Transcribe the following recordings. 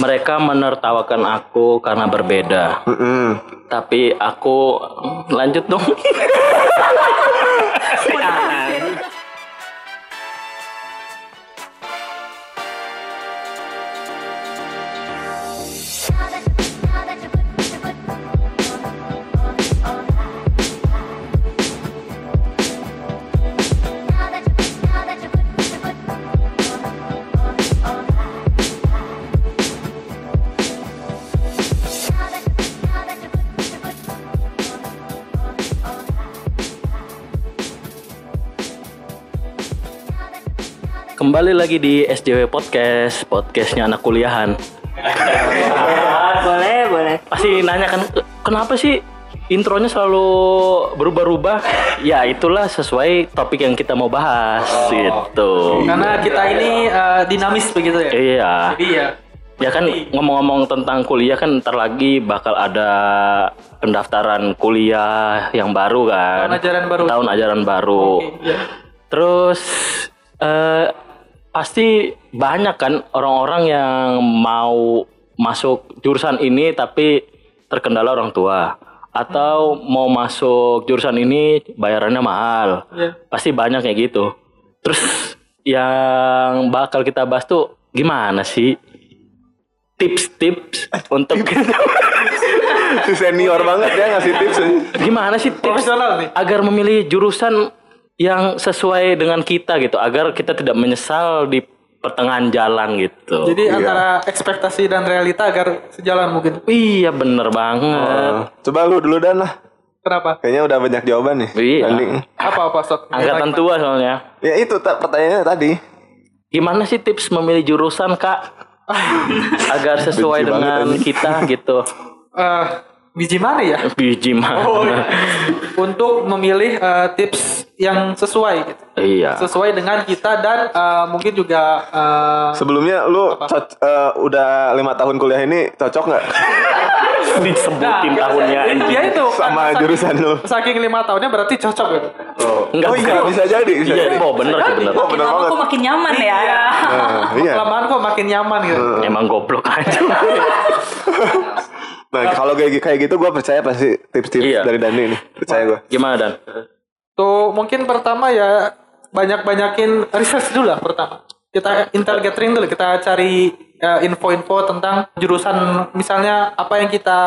mereka menertawakan aku karena berbeda. Mm-mm. Tapi aku lanjut dong. Kembali lagi di SJW Podcast, podcastnya anak kuliahan. boleh boleh Pasti nanya kan, kenapa sih intronya selalu berubah-ubah? Ya itulah sesuai topik yang kita mau bahas, gitu. Karena kita ini eh, dinamis begitu ya. Iya. Jadi ya Ya kan ngomong-ngomong tentang kuliah kan ntar lagi bakal ada pendaftaran kuliah yang baru kan. Tahun ajaran baru. Tahun ajaran baru. Oke, ya. Terus eh pasti banyak kan orang-orang yang mau masuk jurusan ini tapi terkendala orang tua atau mau masuk jurusan ini bayarannya mahal. Iya. Pasti banyak kayak gitu. Terus yang bakal kita bahas tuh gimana sih tips-tips untuk Si senior banget ya ngasih tips. gimana sih tips agar memilih jurusan yang sesuai dengan kita gitu agar kita tidak menyesal di pertengahan jalan gitu. Jadi Iya. antara ekspektasi dan realita agar sejalan mungkin. iya bener banget. Oh, Coba lu dulu dan lah. Kenapa? Kayaknya udah banyak jawaban nih. Iya. Banding. Apa apa sok? Angkatan tua soalnya. Ya itu pertanyaannya tadi. Gimana sih tips memilih jurusan kak agar sesuai Benci banget dengan kita gitu. Eh, biji mana ya? Biji mah. Oh, iya. Untuk memilih eh, tips yang sesuai gitu. iya. Sesuai dengan kita dan eh, mungkin juga eh, Sebelumnya lu eh, udah lima tahun kuliah ini cocok nggak Disebutin Nah, tahunnya. Dia itu sama saking- jurusan lu? Saking lima tahunnya berarti cocok gitu. Enggak, Oh iya bisa jadi, bisa Iya, jadi. oh bener sih bener. Oh bener banget. kok makin nyaman ya Nah, iya. Kelamaan kok makin nyaman gitu. Emang goblok aja. Nah kalau kayak kayak gitu gue percaya pasti tips-tips Iya. dari Dani nih. Percaya gue. Gimana Dan? Tuh mungkin pertama ya banyak-banyakin research dulu lah pertama. Kita intel gathering dulu, kita cari eh, info-info tentang jurusan misalnya apa yang kita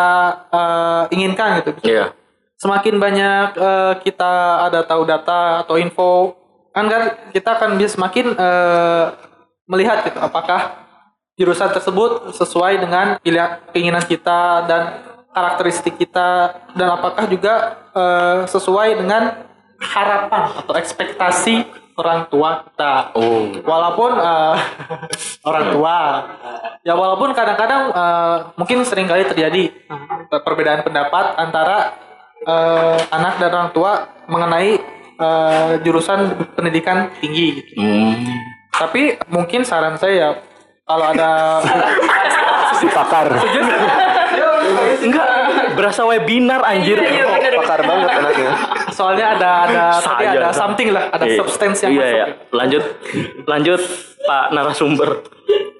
eh, inginkan gitu. Iya. Semakin banyak eh, kita ada tahu data atau info, kan kan kita akan bisa semakin eh, melihat gitu apakah jurusan tersebut sesuai dengan pilihan keinginan kita dan karakteristik kita dan apakah juga eh, sesuai dengan harapan atau ekspektasi orang tua kita. Oh. Walaupun eh, orang tua, ya walaupun kadang-kadang eh, mungkin sering kali terjadi eh, perbedaan pendapat antara eh, anak dan orang tua mengenai eh, jurusan pendidikan tinggi. Gitu. Hmm. Tapi mungkin saran saya kalau ada Si pakar. Enggak, berasa webinar anjir. pakar banget anaknya. soalnya ada ada tapi Saja. ada something lah, ada Iya. substance yang iya, masuk. Iya, Lanjut, lanjut Pak narasumber.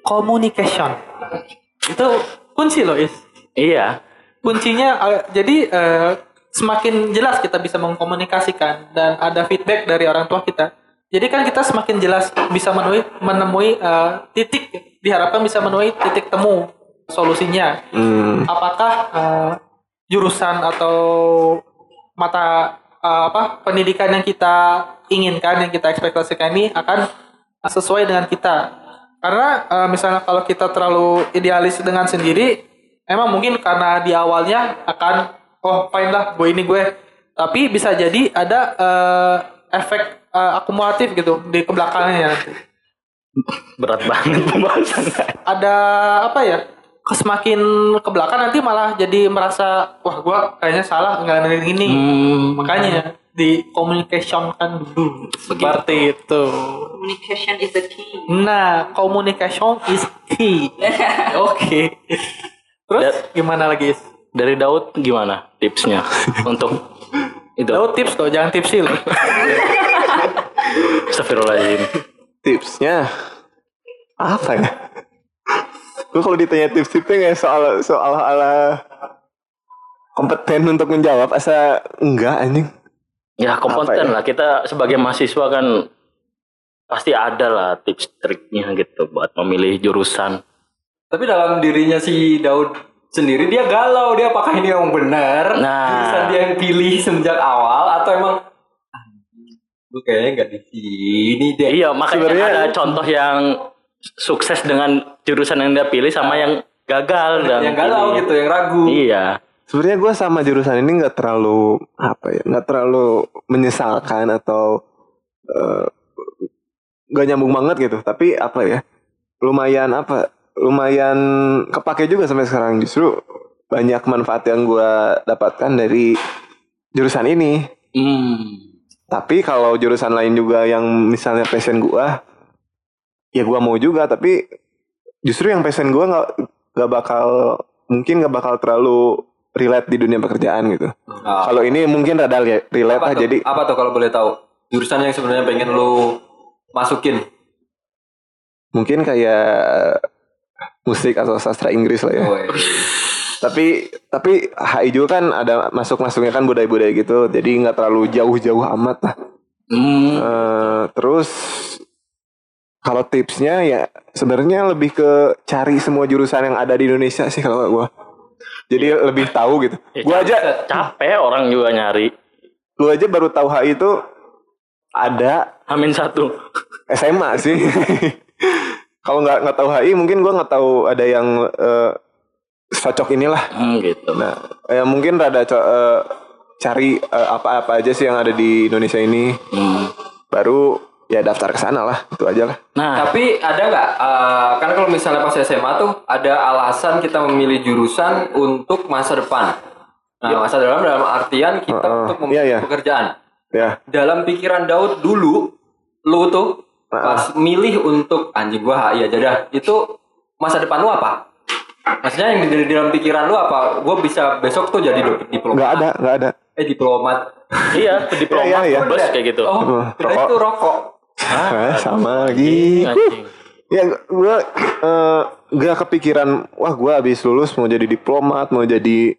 Communication. Itu kunci loh, Is. Iya. kuncinya eh, jadi eh, semakin jelas kita bisa mengkomunikasikan dan ada feedback dari orang tua kita. Jadi kan kita semakin jelas bisa menemui menemui eh, titik diharapkan bisa menemui titik temu solusinya. Hmm. Apakah eh, jurusan atau mata eh, apa pendidikan yang kita inginkan yang kita ekspektasikan ini akan sesuai dengan kita. Karena eh, misalnya kalau kita terlalu idealis dengan sendiri, emang mungkin karena di awalnya akan oh fine lah gue ini gue, tapi bisa jadi ada eh, efek eh, akumulatif gitu di ke belakangnya nanti. Berat banget pembahasannya. Ada apa ya? Semakin ke belakang nanti malah jadi merasa wah gue kayaknya salah nggak ini. Hmm. Makanya di communication kan dulu seperti itu. communication is the key Nah, communication is key. Oke. Terus Ya. gimana lagi? Is? Dari Daud gimana tipsnya untuk itu? Tahu tips tuh, jangan tipsi loh. Astagfirullahaladzim. Tipsnya apa ya? Gue kalau ditanya tips-tipsnya kayak soal soal ala kompeten untuk menjawab asa enggak anjing. Ya kompeten ya? lah kita sebagai mahasiswa kan pasti ada lah tips triknya gitu buat memilih jurusan. Tapi dalam dirinya si Daud sendiri dia galau dia apakah ini yang benar Nah. jurusan dia yang pilih semenjak awal atau emang gue kayaknya nggak di sini deh Iya makanya Sebenarnya- ada contoh yang sukses dengan jurusan yang dia pilih sama yang gagal dan yang galau gitu yang ragu Iya. Sebenarnya gue sama jurusan ini nggak terlalu apa ya, nggak terlalu menyesalkan atau eh, nggak nyambung banget gitu. Tapi apa ya, lumayan apa, lumayan kepake juga sampai sekarang. Justru banyak manfaat yang gue dapatkan dari jurusan ini. Hmm. Tapi kalau jurusan lain juga yang misalnya passion gue, ya gue mau juga. Tapi justru yang passion gue nggak nggak bakal mungkin nggak bakal terlalu relate di dunia pekerjaan gitu. Ah. Kalau ini mungkin rada ya, relate lah tuh? jadi apa tuh kalau boleh tahu jurusan yang sebenarnya pengen lu masukin mungkin kayak musik atau sastra Inggris lah ya. Oh, iya. Tapi tapi HI juga kan ada masuk-masuknya kan budaya-budaya gitu. Jadi nggak terlalu jauh-jauh amat lah. Hmm. Eh, terus kalau tipsnya ya sebenarnya lebih ke cari semua jurusan yang ada di Indonesia sih kalau gua. Jadi lebih tahu gitu. Ya, Gua aja capek orang juga nyari. gua aja baru tahu HI itu ada Amin satu. SMA sih. Kalau nggak nggak tahu HI mungkin gua nggak tahu ada yang eh, cocok inilah. Hmm, gitu. Nah, ya mungkin rada co- eh, cari eh, apa-apa aja sih yang ada di Indonesia ini. Hmm. Baru ya daftar ke sana lah, itu aja lah. Nah, Tapi ada nggak? eh, kan kalau misalnya pas SMA tuh ada alasan kita memilih jurusan untuk masa depan. Nah, masa depan dalam artian kita Heeh. untuk memilih Iya, iya. pekerjaan. Ya, Dalam pikiran Daud dulu, lu tuh pas milih untuk anjing gua HI aja dah. Itu masa depan lu apa? Maksudnya yang di, di dalam pikiran lu apa? Gua bisa besok tuh jadi diplomat. nggak ada, nggak ada. Eh diplomat. iya diplomat Iya, iya, iya. bos kayak gitu. Oh, Hmm, kirain rokok. itu rokok. Eh, sama lagi. Anjing. Ya, gua eh, nggak kepikiran. Wah, gua habis lulus mau jadi diplomat, mau jadi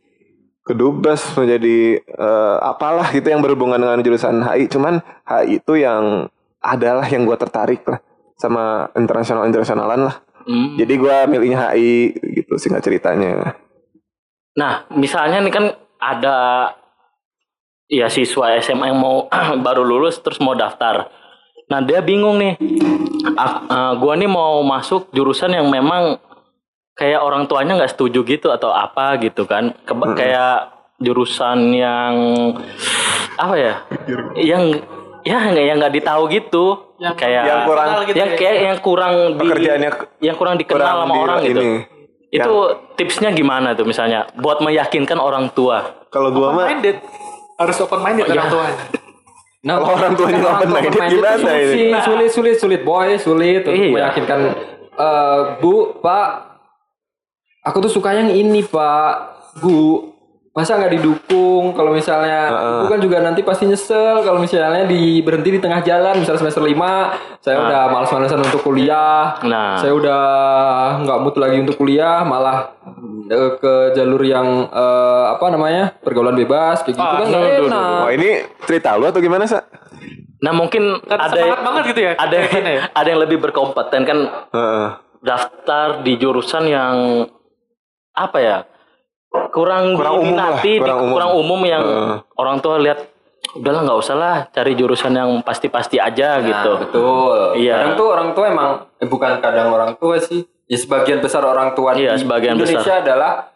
kedubes, mau jadi eh, apalah gitu yang berhubungan dengan jurusan HI. Cuman HI itu yang adalah yang gua tertarik lah sama internasional internasionalan lah. Hmm. Jadi gua milihnya HI gitu singkat ceritanya. Nah, misalnya nih kan ada ya siswa SMA yang mau baru lulus terus mau daftar. Nah, dia bingung nih. Ah, eh, gua nih mau masuk jurusan yang memang kayak orang tuanya nggak setuju gitu atau apa gitu kan. Keba- Kayak jurusan yang apa ya? Yang ya nggak yang nggak ditahu gitu. Yang- kayak Yang kurang- gitu yang ya. kayak yang kurang di Pekerjaannya yang kurang dikenal kurang sama di- orang gitu. ini. Itu tipsnya gimana tuh misalnya buat meyakinkan orang tua? Kalau gua mah harus open minded Oh, orang iya. tuanya Nah, Kalau orang tuanya tua minded open-minded gimana ini? sulit, sulit, sulit, sulit, boy, sulit untuk Iya. meyakinkan eh, Bu, Pak, aku tuh suka yang ini, Pak. Bu, masa nggak didukung? Kalau misalnya. Bu kan juga nanti pasti nyesel kalau misalnya di berhenti di tengah jalan, misalnya semester 5, saya Nah. udah malas-malasan untuk kuliah. Nah. Saya udah nggak mood lagi untuk kuliah, malah eh, ke jalur yang eh, apa namanya pergaulan bebas kayak gitu Ah, kan duh, enak. Oh ini cerita lu atau gimana sa? Nah mungkin Kan ada semangat banget gitu ya, ada kayaknya ya. ada yang lebih berkompeten kan Heeh. daftar di jurusan yang apa ya kurang Kurang umum lah, kurang umum. kurang umum yang Heeh. orang tua lihat udahlah nggak usah lah cari jurusan yang pasti-pasti aja Nah, gitu. Betul. Iya. Kadang tuh orang tua emang eh, bukan kadang orang tua sih. Ya sebagian besar orang tua Iya, di sebagian Indonesia adalah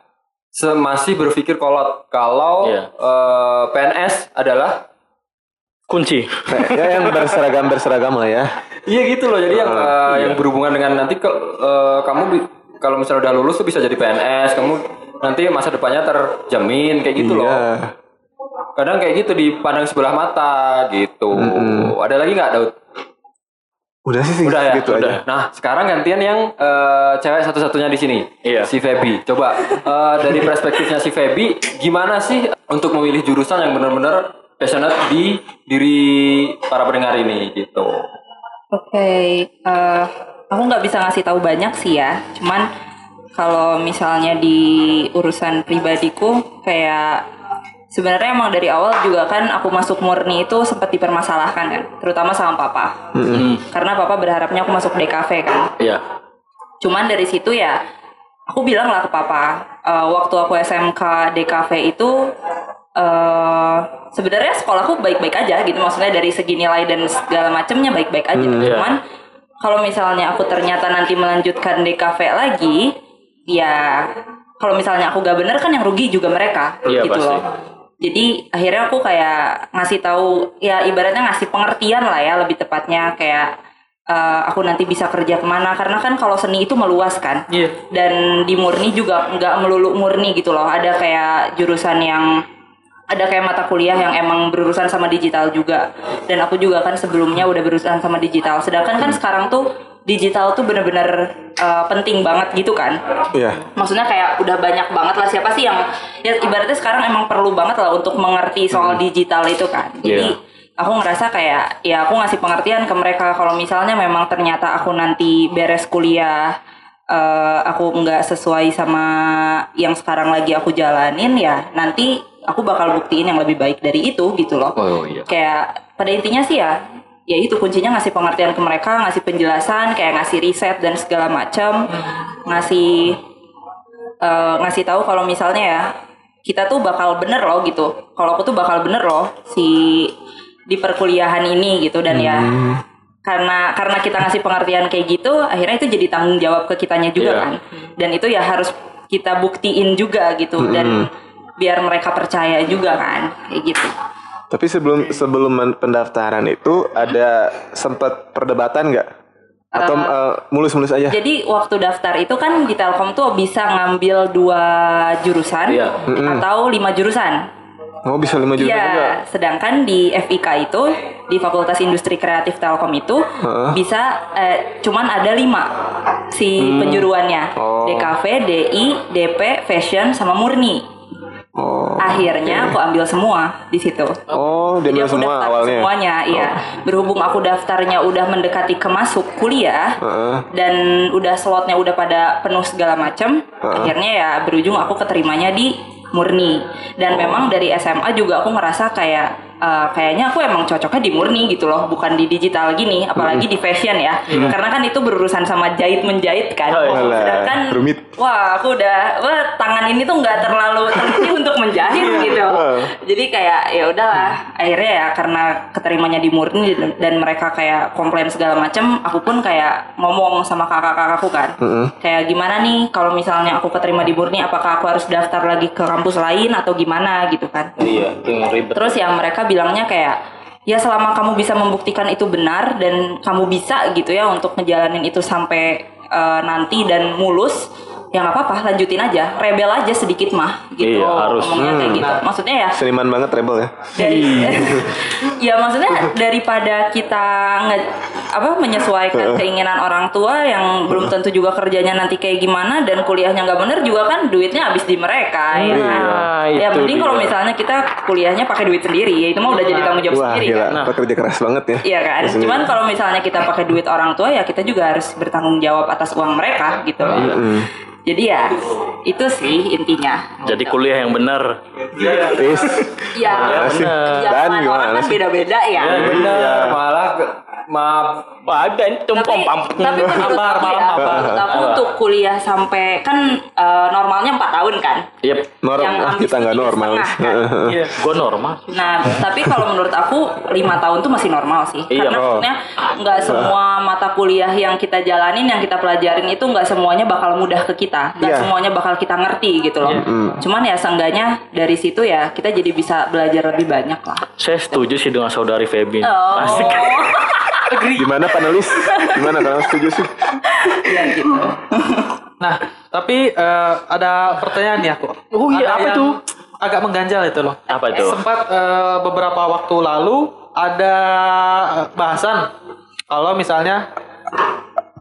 se- masih berpikir kolot kalau Iya. eh, PNS adalah Kunci. ya yang berseragam berseragam lah ya. iya gitu loh. Jadi yang eh, iya. yang berhubungan dengan nanti ke, eh, kamu bi- kalau misalnya udah lulus tuh bisa jadi PNS, kamu nanti masa depannya terjamin kayak gitu loh. Iya. Kadang kayak gitu dipandang sebelah mata gitu. Ada lagi nggak Daud? Udah sih Udah ya, gitu udah. aja. Nah, sekarang gantian yang eh, cewek satu-satunya di sini. Iya. Si Feby. Coba eh, dari perspektifnya si Feby, gimana sih untuk memilih jurusan yang benar-benar passionate di diri para pendengar ini gitu. Oke, eh, aku nggak bisa ngasih tahu banyak sih ya. Cuman kalau misalnya di urusan pribadiku kayak sebenarnya emang dari awal juga kan aku masuk murni itu sempat dipermasalahkan kan, terutama sama papa. Karena papa berharapnya aku masuk DKV kan. Iya. Cuman dari situ ya aku bilang lah ke papa eh, waktu aku SMK DKV itu eh sebenarnya sekolahku baik-baik aja gitu maksudnya dari segi nilai dan segala macamnya baik-baik aja. iya. Cuman kalau misalnya aku ternyata nanti melanjutkan DKV lagi ya kalau misalnya aku gak bener kan yang rugi juga mereka Iya, gitu pasti. loh. Jadi akhirnya aku kayak ngasih tahu ya ibaratnya ngasih pengertian lah ya lebih tepatnya kayak eh, aku nanti bisa kerja ke mana karena kan kalau seni itu meluas kan Iya. dan di murni juga nggak melulu murni gitu loh ada kayak jurusan yang ada kayak mata kuliah yang emang berurusan sama digital juga dan aku juga kan sebelumnya udah berurusan sama digital sedangkan kan sekarang tuh digital tuh bener-bener eh, penting banget gitu kan Iya. maksudnya kayak udah banyak banget lah siapa sih yang ya ibaratnya sekarang emang perlu banget lah untuk mengerti soal digital itu kan jadi Iya. aku ngerasa kayak ya aku ngasih pengertian ke mereka kalau misalnya memang ternyata aku nanti beres kuliah eh, aku nggak sesuai sama yang sekarang lagi aku jalanin ya nanti aku bakal buktiin yang lebih baik dari itu gitu loh Oh iya. kayak pada intinya sih ya ya itu kuncinya ngasih pengertian ke mereka ngasih penjelasan kayak ngasih riset dan segala macam ngasih eh, ngasih tahu kalau misalnya ya kita tuh bakal bener loh gitu. Kalau aku tuh bakal bener loh si di perkuliahan ini gitu dan ya karena karena kita ngasih pengertian kayak gitu akhirnya itu jadi tanggung jawab ke kitanya juga Iya. kan. Dan itu ya harus kita buktiin juga gitu dan biar mereka percaya juga kan kayak gitu Tapi sebelum sebelum pendaftaran itu ada sempat perdebatan nggak? Atau eh, mulus-mulus aja? Jadi waktu daftar itu kan di Telkom tuh bisa ngambil dua jurusan Iya. atau lima jurusan. Oh bisa lima juga. Iya, sedangkan di FIK itu di Fakultas Industri Kreatif Telkom itu Heeh. bisa eh, cuman ada lima si penjuruannya Oh. DKV, DI, DP, Fashion sama Murni. Oh, Akhirnya aku ambil semua di situ. oh dia Jadi ambil aku semua daftar awalnya. Oh. semuanya, iya. Berhubung aku daftarnya udah mendekati ke masuk kuliah Heeh. dan udah slotnya udah pada penuh segala macam, akhirnya ya berujung aku keterimanya di murni. Dan Oh. memang dari SMA juga aku ngerasa kayak eh, kayaknya aku emang cocoknya di murni gitu loh, bukan di digital gini, apalagi di fashion ya. Karena kan itu berurusan sama jahit menjahit kan. Oh, iya. Sedangkan rumit. wah aku udah wah tangan ini tuh nggak terlalu teliti untuk menjahit gitu jadi kayak ya udahlah akhirnya ya karena keterimanya di murni dan- mereka kayak komplain segala macam aku pun kayak ngomong sama kakak-kakakku kan kayak gimana nih kalau misalnya aku keterima di murni apakah aku harus daftar lagi ke kampus lain atau gimana gitu kan Iya, itu yang ribet. Terus yang mereka bilangnya kayak ya selama kamu bisa membuktikan itu benar dan kamu bisa gitu ya untuk ngejalanin itu sampai eh, nanti dan mulus ya nggak apa-apa lanjutin aja rebel aja sedikit mah gitu Iya, harus. ngomongnya kayak gitu maksudnya ya Seniman banget rebel ya. dari ya maksudnya daripada kita nge, apa menyesuaikan keinginan orang tua yang belum tentu juga kerjanya nanti kayak gimana dan kuliahnya nggak bener juga kan duitnya habis di mereka ya kan Iya, ya itu mending kalau misalnya kita kuliahnya pakai duit sendiri ya itu mah udah jadi tanggung jawab Wah sendiri gila, kan Nah. pekerja keras banget ya. Iya kan, Sendiri. cuman kalau misalnya kita pakai duit orang tua ya kita juga harus bertanggung jawab atas uang mereka gitu. Mm. Jadi ya itu sih intinya. Jadi kuliah yang benar. Is, Ya, Gimana sih? Dan gimana beda-beda ya. Ya bener, malah maaf Wah, dan tumpang Tapi, tapi menurut Mabar, aku ya, menurut aku untuk kuliah sampai kan eh, normalnya 4 tahun kan. Yep. norm, Yang ah, kita nggak normal. setengah, kan? Iya, gue normal. Nah, tapi kalau menurut aku lima tahun tuh masih normal sih, Iya. karena Oh. maksudnya nggak semua mata kuliah yang kita jalanin, yang kita pelajarin itu nggak semuanya bakal mudah ke kita, nggak Iya. semuanya bakal kita ngerti gitu loh. Hmm. Cuman ya seenggaknya dari situ ya kita jadi bisa belajar lebih banyak lah. Saya setuju sih dengan saudari Feby. Oh, Asik. Gimana panelis? Gimana kalau setuju sih? ya gitu. Nah, tapi eh, ada pertanyaan nih aku. Oh iya, Ada apa yang tuh? Agak mengganjal itu loh. Apa itu? Sempat eh, beberapa waktu lalu ada eh, bahasan kalau misalnya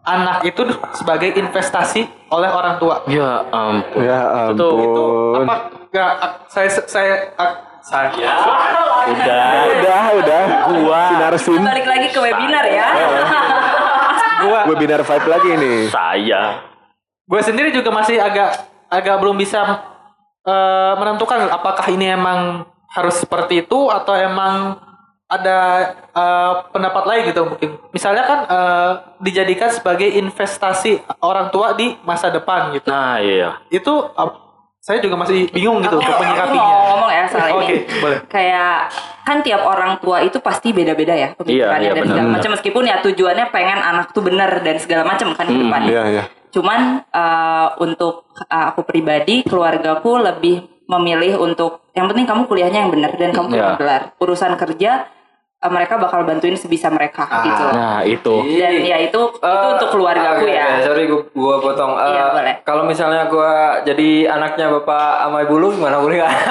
anak itu sebagai investasi oleh orang tua. Ya ampun. Ya Itu- Itu ampun. apa? Gak, saya saya saya Udah. Udah, udah. Gua. Sinar sim. Balik lagi ke webinar ya. gua Webinar vibe lagi nih. Saya. gue sendiri juga masih agak agak belum bisa eh, menentukan apakah ini emang harus seperti itu atau emang ada eh, pendapat lain gitu mungkin. Misalnya kan eh, dijadikan sebagai investasi orang tua di masa depan gitu. Nah iya. Itu ap- saya juga masih bingung gitu untuk Aku mau menyikapinya. ngomong ya soal Oke, ini. boleh. Kayak kan tiap orang tua itu pasti beda-beda ya pemikirannya Iya, iya, dan segala macam meskipun ya tujuannya pengen anak tuh bener dan segala macam kan ke Hmm, depannya. Iya, iya. Cuman eh, untuk eh, aku pribadi, keluargaku lebih memilih untuk yang penting kamu kuliahnya yang benar dan kamu punya Ya. gelar. Urusan kerja eh, mereka bakal bantuin sebisa mereka gitu. Nah itu. Dan ya itu itu Eh, untuk keluargaku oke, ya. oke, sorry gua, gua potong. Eh, Iya, boleh. Kalau misalnya gua jadi anaknya bapak sama ibu lu gimana boleh nggak?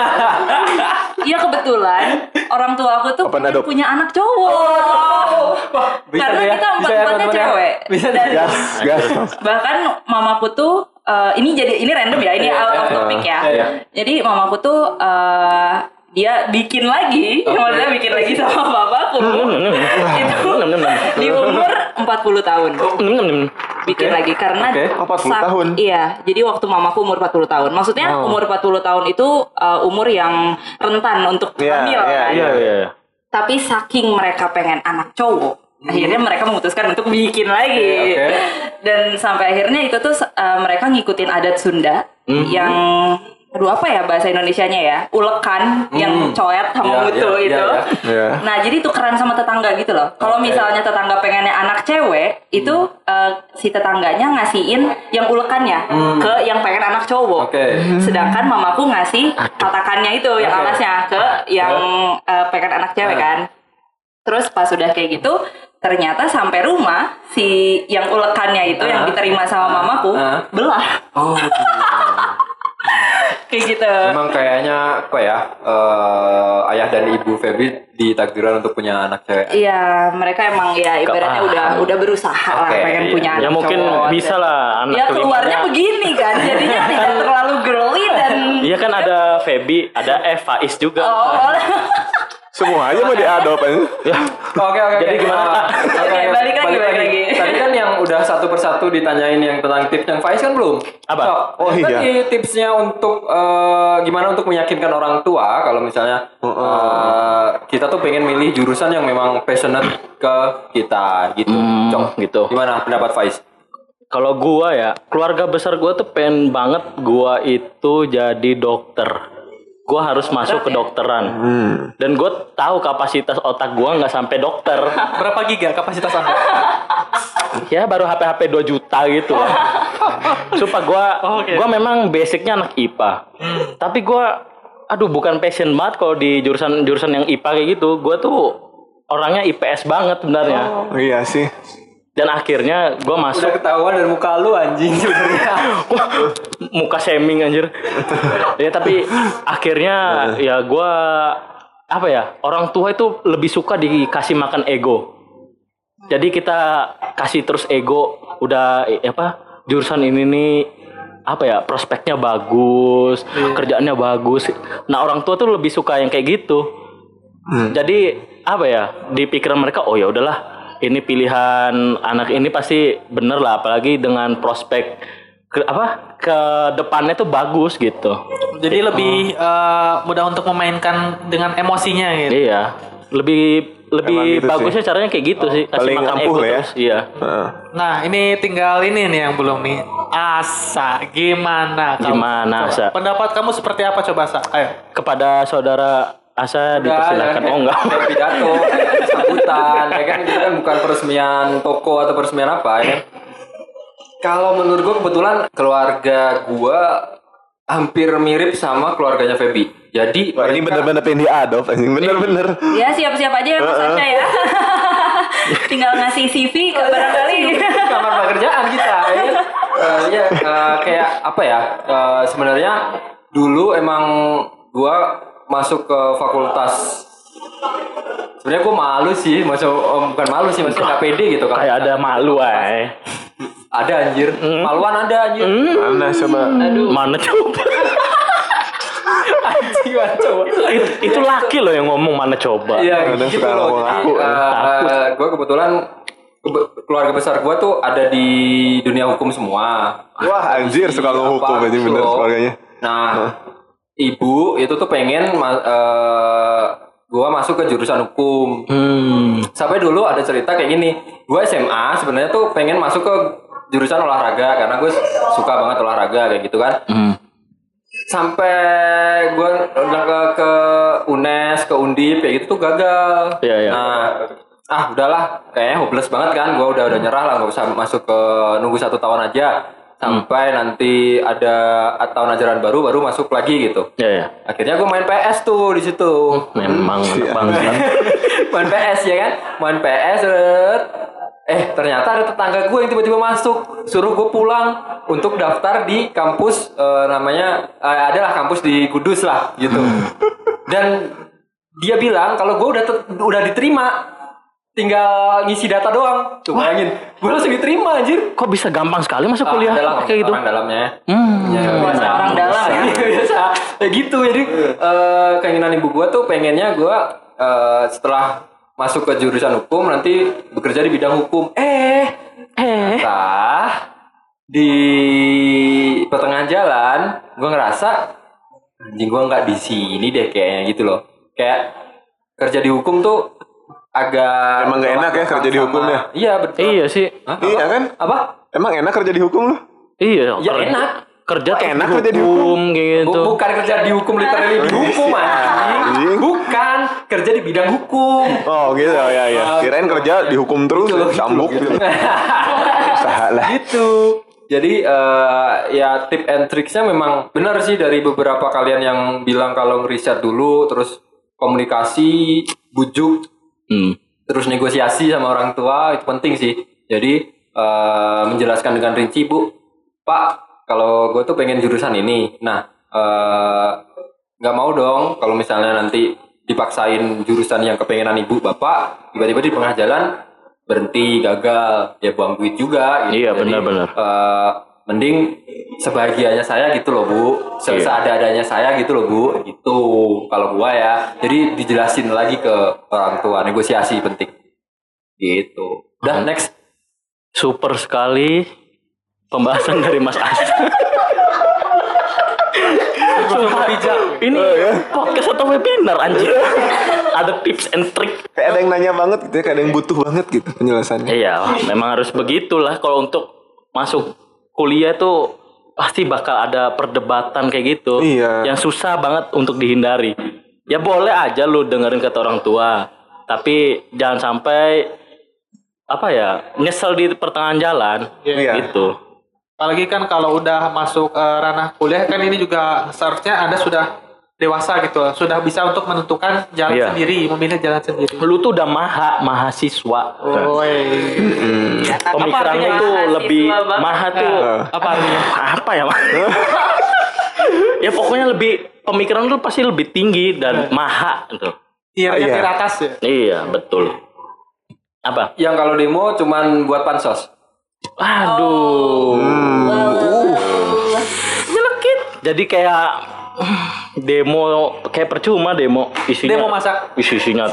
Iya kebetulan orang tua aku tuh adopt. punya anak cowok. Karena tuh ya, kita bisa ya, empat-empatnya teman-teman ya. cewek. Bisa Dan Gas, gas. bahkan mamaku tuh eh, ini jadi ini random ya, ini Iya, out of iya, topic ya. iya, iya. Jadi mamaku tuh eh, dia bikin lagi, Oke. maksudnya bikin lagi sama. Itu di umur 40 tahun. Bikin lagi karena Oke. Oh, 40 sak- tahun. Iya, jadi waktu mamaku umur 40 tahun. Maksudnya Oh. umur 40 tahun itu eh, umur yang rentan untuk Iya, hamil iya, kan. Iya iya. Tapi saking mereka pengen anak cowok, akhirnya mereka memutuskan untuk bikin lagi. Dan sampai akhirnya itu tuh uh, mereka ngikutin adat Sunda yang aduh apa ya bahasa Indonesianya ya? Ulekan yang coet sama Iya, mutu iya, itu. iya, Iya. Nah, jadi tukeran sama tetangga gitu loh. Kalau Oke. misalnya tetangga pengennya anak cewek, itu uh, si tetangganya ngasihin yang ulekannya ke yang pengen anak cowok. Oke. Sedangkan mamaku ngasih tatakannya itu yang Oke. alasnya ke yang uh, pengen anak cewek kan. Terus pas sudah kayak gitu, ternyata sampai rumah si yang ulekannya itu yang Ah. diterima sama mamaku Ah. belah Oh. kayak gitu. Emang kayaknya apa ya? eh, ayah dan ibu Feby ditakdirkan untuk punya anak cewek. Iya, mereka emang ya ibaratnya udah udah berusaha lah Oke, pengen iya. punya anak Ya mungkin cowok. bisa lah anak Ya keluarnya begini kan, jadinya tidak terlalu girly dan Iya kan ada Feby, ada F, Faiz juga. oh, Semua aja mau diadop aja. Ya, Oke oke. Jadi gimana, Oke, oke, balik lagi, balik lagi. Tadi kan yang udah satu persatu ditanyain yang tentang tips yang Faiz kan belum. Apa? Sok, Oh, iya. Tadi tipsnya untuk eh, gimana untuk meyakinkan orang tua kalau misalnya eh, kita tuh pengen milih jurusan yang memang passionate ke kita gitu. Hmm, Cok, gitu. Gimana pendapat Faiz? Kalau gua ya, keluarga besar gua tuh pengen banget gua itu jadi dokter. Gua harus masuk ke dokteran. Hmm. Dan gue tahu kapasitas otak gua nggak sampai dokter. Berapa giga kapasitas Anda? ya baru HP-HP 2 juta gitu lah. Sumpah gua Oh, oke. gua memang basicnya anak IPA. Tapi gua aduh bukan passion banget kalau di jurusan jurusan yang IPA kayak gitu. Gua tuh orangnya IPS banget sebenarnya. Oh, iya sih. Dan akhirnya Udah masuk ketahuan dari muka lu anjing sebenarnya. Muka shaming anjir. ya tapi akhirnya ya gua apa ya? Orang tua itu lebih suka dikasih makan ego. Jadi kita kasih terus ego udah apa? Jurusan ini nih apa ya? Prospeknya bagus, kerjaannya bagus. Nah, orang tua tuh lebih suka yang kayak gitu. Jadi apa ya? Di pikiran mereka oh ya udahlah ini pilihan anak ini pasti bener lah apalagi dengan prospek ke, apa ke depannya tuh bagus gitu Jadi lebih eh, mudah untuk memainkan dengan emosinya gitu. iya lebih lebih gitu sih. bagusnya caranya kayak gitu sih kasih Paling makan ampuh ego ya. terus iya Heeh. Nah, ini tinggal ini nih yang belum nih. Asa, gimana kamu? Gimana, Coba, Asa? Pendapat kamu seperti apa coba, Asa? Ayo. kepada saudara Asa dipersilakan oh enggak pidato, sambutan, ya kan itu kan bukan peresmian toko atau peresmian apa ya. kan? Kalau menurut gua kebetulan keluarga gua hampir mirip sama keluarganya Feby. Jadi Wah, ini mereka- bener-bener pengen diadop anjing. Bener-bener. ya siap-siap aja ya Mas Asya ya. Tinggal ngasih CV ke barangkali. kamar pekerjaan kita ya? Eh, ya eh, kayak apa ya eh, sebenarnya dulu emang gua masuk ke fakultas sebenarnya gua malu sih masuk oh, bukan malu sih maksudnya nggak pede gitu kan kayak ada malu ay ada anjir. Maluan ada anjir. Mana coba? mana coba? Anjing mana coba? Itu, itu laki loh yang ngomong mana coba? Iya, Kadang gitu suka loh. aku, eh, eh, gue kebetulan kebe- keluarga besar gue tuh ada di dunia hukum semua. Wah anjir suka lo hukum aja bener keluarganya. Nah, ibu itu tuh pengen eh, gua masuk ke jurusan hukum. Hmm. Sampai dulu ada cerita kayak gini. Gua SMA sebenarnya tuh pengen masuk ke jurusan olahraga karena gue suka banget olahraga kayak gitu kan. Hmm. Sampai gua udah ke, ke UNES, ke Undip kayak gitu tuh gagal. Iya, iya. Nah, ah udahlah, kayaknya hopeless banget kan. Gua udah udah nyerah lah, nggak usah masuk ke nunggu satu tahun aja sampai nanti ada tahun ajaran baru baru masuk lagi gitu. Ya ya. Akhirnya gue main PS tuh di situ. Memang bangsa. main PS ya kan? Main PS. Eh ternyata ada tetangga gue yang tiba-tiba masuk, suruh gue pulang untuk daftar di kampus eh, namanya eh, adalah kampus di Kudus lah gitu. Dan dia bilang kalau gue udah udah diterima, tinggal ngisi data doang. Tuh bayangin, gue langsung diterima anjir. Kok bisa gampang sekali masuk Ah, kuliah adalah kayak gitu? orang dalamnya. Hmm. Ya, Bahasa orang dalam ya. Biasa kayak gitu jadi eh, keinginan ibu gua tuh pengennya gua eh, setelah masuk ke jurusan hukum nanti bekerja di bidang hukum eh Eh. tah di pertengahan jalan gua ngerasa anjing gua nggak di sini deh kayaknya gitu loh kayak kerja di hukum tuh agak Emang nggak enak ya kerja di hukum ya? iya betul Iya sih. Hah, Iya apa? kan? apa Emang enak kerja di hukum lu? Iya. Ya, enak. Kerja tuh enak kerja di hukum? gitu. Bu- Bukan kerja di hukum literally di hukum anjing. Anjing. Bukan kerja di bidang hukum. Oh gitu ya ya. Kirain kerja dihukum terus cambuk gitu. Usaha lah. Gitu. Jadi eh, ya tip and tricksnya memang benar sih dari beberapa kalian yang bilang kalau ngeriset dulu terus komunikasi, bujuk, Hmm. terus negosiasi sama orang tua itu penting sih. Jadi eh, menjelaskan dengan rinci bu, Pak kalau gue tuh pengen jurusan ini. Nah eh, nggak mau dong kalau misalnya nanti dipaksain jurusan yang kepengenan ibu bapak tiba-tiba di tengah jalan berhenti gagal ya buang duit juga gitu. Iya, benar-benar. eh, mending sebahagianya saya gitu loh bu Se- Iya. seadanya saya gitu loh bu gitu kalau gua ya jadi dijelasin lagi ke orang tua negosiasi penting gitu udah next Super sekali pembahasan dari Mas As. Sumpah, Ini podcast atau webinar anjir. Ada tips and trick. Kayak ada yang nanya banget gitu ya, kayak ada yang butuh banget gitu penjelasannya. Iya, memang harus begitulah kalau untuk masuk kuliah tuh pasti bakal ada perdebatan kayak gitu. Iya. Yang susah banget untuk dihindari. Ya boleh aja lu dengerin kata orang tua, tapi jangan sampai apa ya nyesel di pertengahan jalan Iya. gitu. Apalagi kan kalau udah masuk eh, ranah kuliah kan ini juga seharusnya Anda sudah dewasa gitu loh. Sudah bisa untuk menentukan jalan Iya. sendiri, memilih jalan sendiri. Lu tuh udah maha mahasiswa. Woi. Pemikirannya artinya tuh mahasiswa lebih banget? maha tuh Apa artinya? apa ya ya pokoknya lebih pemikiran lu pasti lebih tinggi dan maha gitu. Tiernya Iya. tier atas ya. Iya betul. Apa? yang kalau demo cuman buat pansos Aduh. Nyelekit. Jadi kayak demo kayak percuma demo isinya. Demo masak. Isi isinya.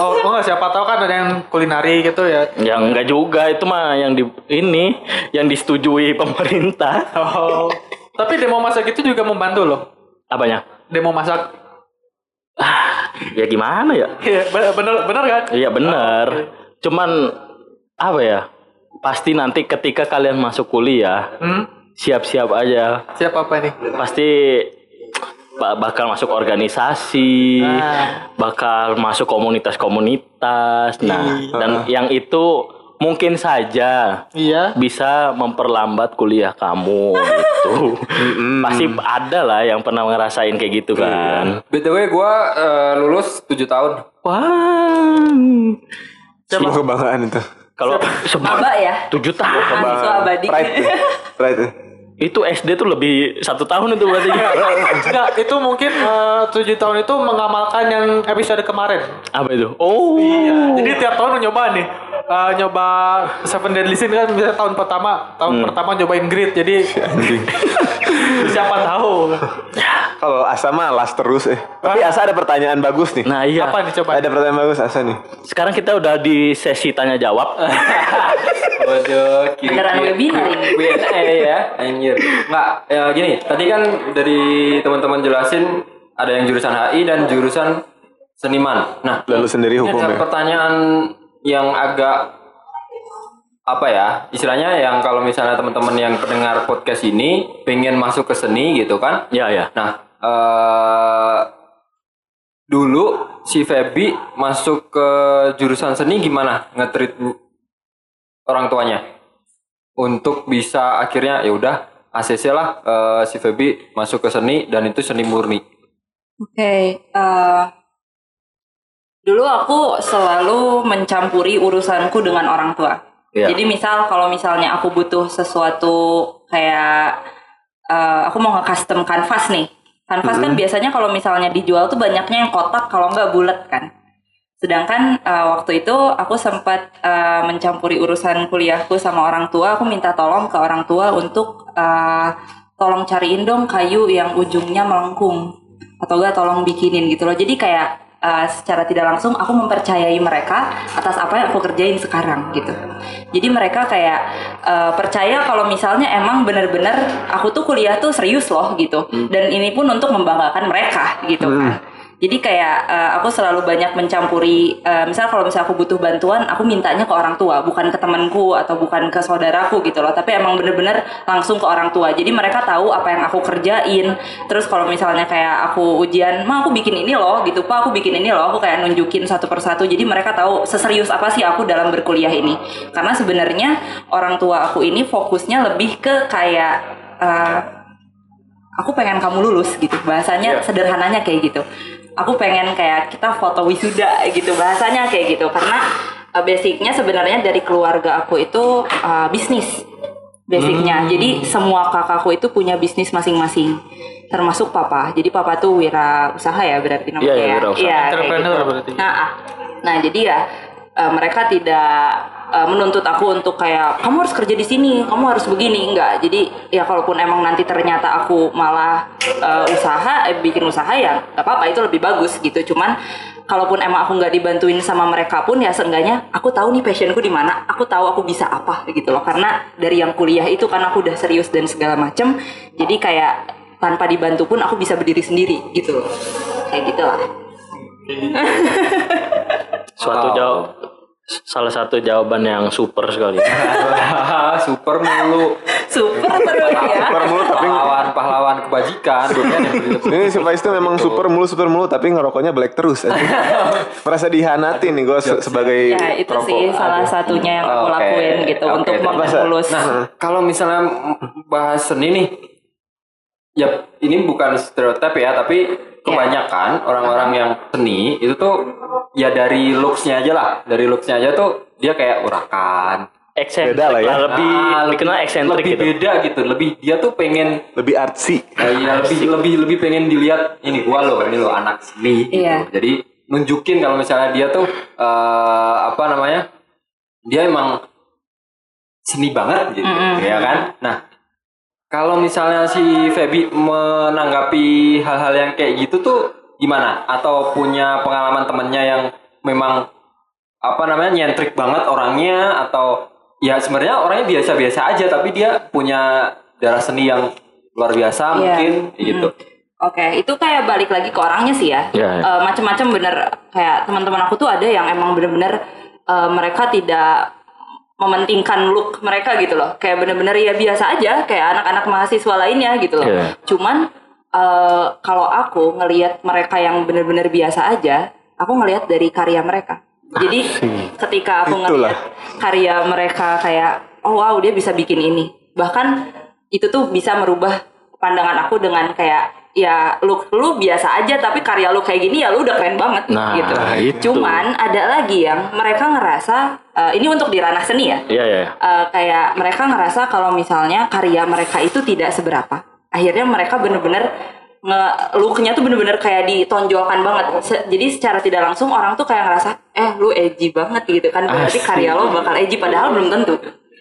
Oh, oh nggak siapa tahu kan ada yang kulinari gitu ya. Yang enggak juga itu mah yang di ini yang disetujui pemerintah. Oh. Tapi demo masak itu juga membantu loh. Apanya? Demo masak. Ya gimana ya? Iya, bener bener, bener kan? Iya benar. Cuman apa ya? Pasti nanti ketika kalian masuk kuliah, Hmm? Siap-siap aja. Siapa apa ini? Pasti ba- bakal masuk organisasi, Nah. bakal masuk komunitas-komunitas. Nah, dan yang itu mungkin saja Iya. bisa memperlambat kuliah kamu gitu. Pasti ada lah yang pernah ngerasain kayak gitu kan. btw gua eh, lulus 7 tahun Wah. Sebuah kebanggaan itu. Kalau Aba ya. tujuh tahun Mahasiswa abadi. Pride. ya. Pride. ya. itu SD tuh lebih satu tahun itu berarti Enggak, itu mungkin eh, tujuh tahun itu mengamalkan yang episode kemarin. apa itu oh Jadi tiap tahun nyoba nih. Eh, nyoba Seven Deadly Sin kan bisa tahun pertama, tahun pertama nyobain grid. Jadi siapa tahu. Kalau Asa malas terus eh. Tapi Asa ada pertanyaan bagus nih. Nah iya. Apa nih coba? Ada pertanyaan bagus Asa nih. Sekarang kita udah di sesi tanya jawab. Waduh, kiri Beneran webinar ini. Q&A ya, anjir. Enggak, ya gini, tadi kan dari teman-teman jelasin ada yang jurusan HI dan jurusan seniman. Nah, Lalu sendiri ini ada pertanyaan yang agak apa ya istilahnya yang kalau misalnya teman-teman yang pendengar podcast ini pengen masuk ke seni gitu kan ya ya. Nah, eh dulu si Feby masuk ke jurusan seni gimana ngetrit orang tuanya untuk bisa akhirnya ya udah ACC lah eh, si Feby masuk ke seni dan itu seni murni. Oke, eh, dulu aku selalu mencampuri urusanku dengan orang tua. Iya. Jadi misal kalau misalnya aku butuh sesuatu kayak eh, aku mau nge-custom kanvas nih. Kanvas kan biasanya kalau misalnya dijual tuh banyaknya yang kotak kalau nggak bulat kan. Sedangkan eh, waktu itu aku sempat eh, mencampuri urusan kuliahku sama orang tua. Aku minta tolong ke orang tua untuk eh, tolong cariin dong kayu yang ujungnya melengkung atau enggak tolong bikinin gitu loh. Jadi kayak eh, secara tidak langsung aku mempercayai mereka atas apa yang aku kerjain sekarang gitu. Jadi mereka kayak eh, percaya kalau misalnya emang bener-bener aku tuh kuliah tuh serius loh gitu. Dan ini pun untuk membanggakan mereka gitu kan. Jadi kayak eh, aku selalu banyak mencampuri, eh, misal kalau misal aku butuh bantuan, aku mintanya ke orang tua, bukan ke temanku atau bukan ke saudaraku gitu loh. Tapi emang bener-bener langsung ke orang tua. Jadi mereka tahu apa yang aku kerjain. Terus kalau misalnya kayak aku ujian, ma aku bikin ini loh gitu, pak aku bikin ini loh. Aku kayak nunjukin satu persatu. Jadi mereka tahu seserius apa sih aku dalam berkuliah ini. Karena sebenarnya orang tua aku ini fokusnya lebih ke kayak eh, aku pengen kamu lulus gitu bahasanya sederhananya kayak gitu aku pengen kayak kita foto wisuda gitu bahasanya kayak gitu karena uh, basicnya sebenarnya dari keluarga aku itu uh, bisnis basicnya jadi semua kakakku itu punya bisnis masing-masing termasuk papa jadi papa tuh wira usaha ya berarti namanya Iya, iya, ya wirausaha. Iya, kayak Entrepreneur gitu. berarti. nah ah. nah jadi ya uh, mereka tidak uh, menuntut aku untuk kayak kamu harus kerja di sini, kamu harus begini enggak. Jadi ya kalaupun emang nanti ternyata aku malah uh, usaha, eh, bikin usaha ya nggak apa-apa itu lebih bagus gitu. Cuman kalaupun emang aku nggak dibantuin sama mereka pun ya seenggaknya aku tahu nih passionku di mana, aku tahu aku bisa apa gitu loh. Karena dari yang kuliah itu kan aku udah serius dan segala macem, jadi kayak tanpa dibantu pun aku bisa berdiri sendiri gitu loh. Kayak gitu lah. Suatu Wow. Salah satu jawaban yang super sekali. Super mulu. Super terus ya. Super mulu tapi Pahlawan pahlawan kebajikan. Kan ini si Faiz tuh memang super mulu super mulu tapi ngerokoknya black terus. aja. Merasa dihanati nih gue sebagai Ya itu perokok. sih salah satunya yang aku Oke. lakuin gitu Oke, untuk tapi mempermulus. Nah, kalau misalnya bahas seni nih, ya ini bukan stereotip ya, tapi kebanyakan orang-orang yang seni itu tuh ya dari looks-nya aja lah, dari looks-nya aja tuh dia kayak urakan, Eksentrik Beda lah ya. lebih Ah, dikenal eksentrik lebih gitu. beda gitu, lebih dia tuh pengen Lebih artsy. eh, ya, lebih lebih lebih pengen dilihat ini gua loh, ini loh anak seni. gitu. Iya. Jadi nunjukin kalau misalnya dia tuh eh, apa namanya, dia emang seni banget gitu, Mm-mm. ya kan? Nah, kalau misalnya si Feby menanggapi hal-hal yang kayak gitu tuh gimana? Atau punya pengalaman temennya yang memang apa namanya nyentrik banget orangnya atau ya sebenarnya orangnya biasa-biasa aja tapi dia punya darah seni yang luar biasa Iya. mungkin gitu. Oke, itu kayak balik lagi ke orangnya sih ya. Iya, iya. Eh, Macem-macem bener kayak teman-teman aku tuh ada yang emang bener-bener eh, mereka tidak mementingkan look mereka gitu loh. Kayak bener-bener ya biasa aja kayak anak-anak mahasiswa lainnya gitu loh. Iya. Cuman eh, kalau aku ngelihat mereka yang bener-bener biasa aja, aku ngelihat dari karya mereka. Jadi ketika aku ngelihat karya mereka kayak oh wow dia bisa bikin ini. Bahkan itu tuh bisa merubah pandangan aku dengan kayak ya lu lu biasa aja tapi karya lu kayak gini ya lu udah keren banget Nah, gitu. itu. Cuman ada lagi yang mereka ngerasa eh, ini untuk di ranah seni ya. Iya ya. Eh, kayak mereka ngerasa kalau misalnya karya mereka itu tidak seberapa. Akhirnya mereka bener-bener nge looknya tuh bener-bener kayak ditonjolkan banget. Se- jadi secara tidak langsung orang tuh kayak ngerasa eh lu edgy banget gitu kan. Berarti Asik. karya lo bakal edgy padahal belum tentu.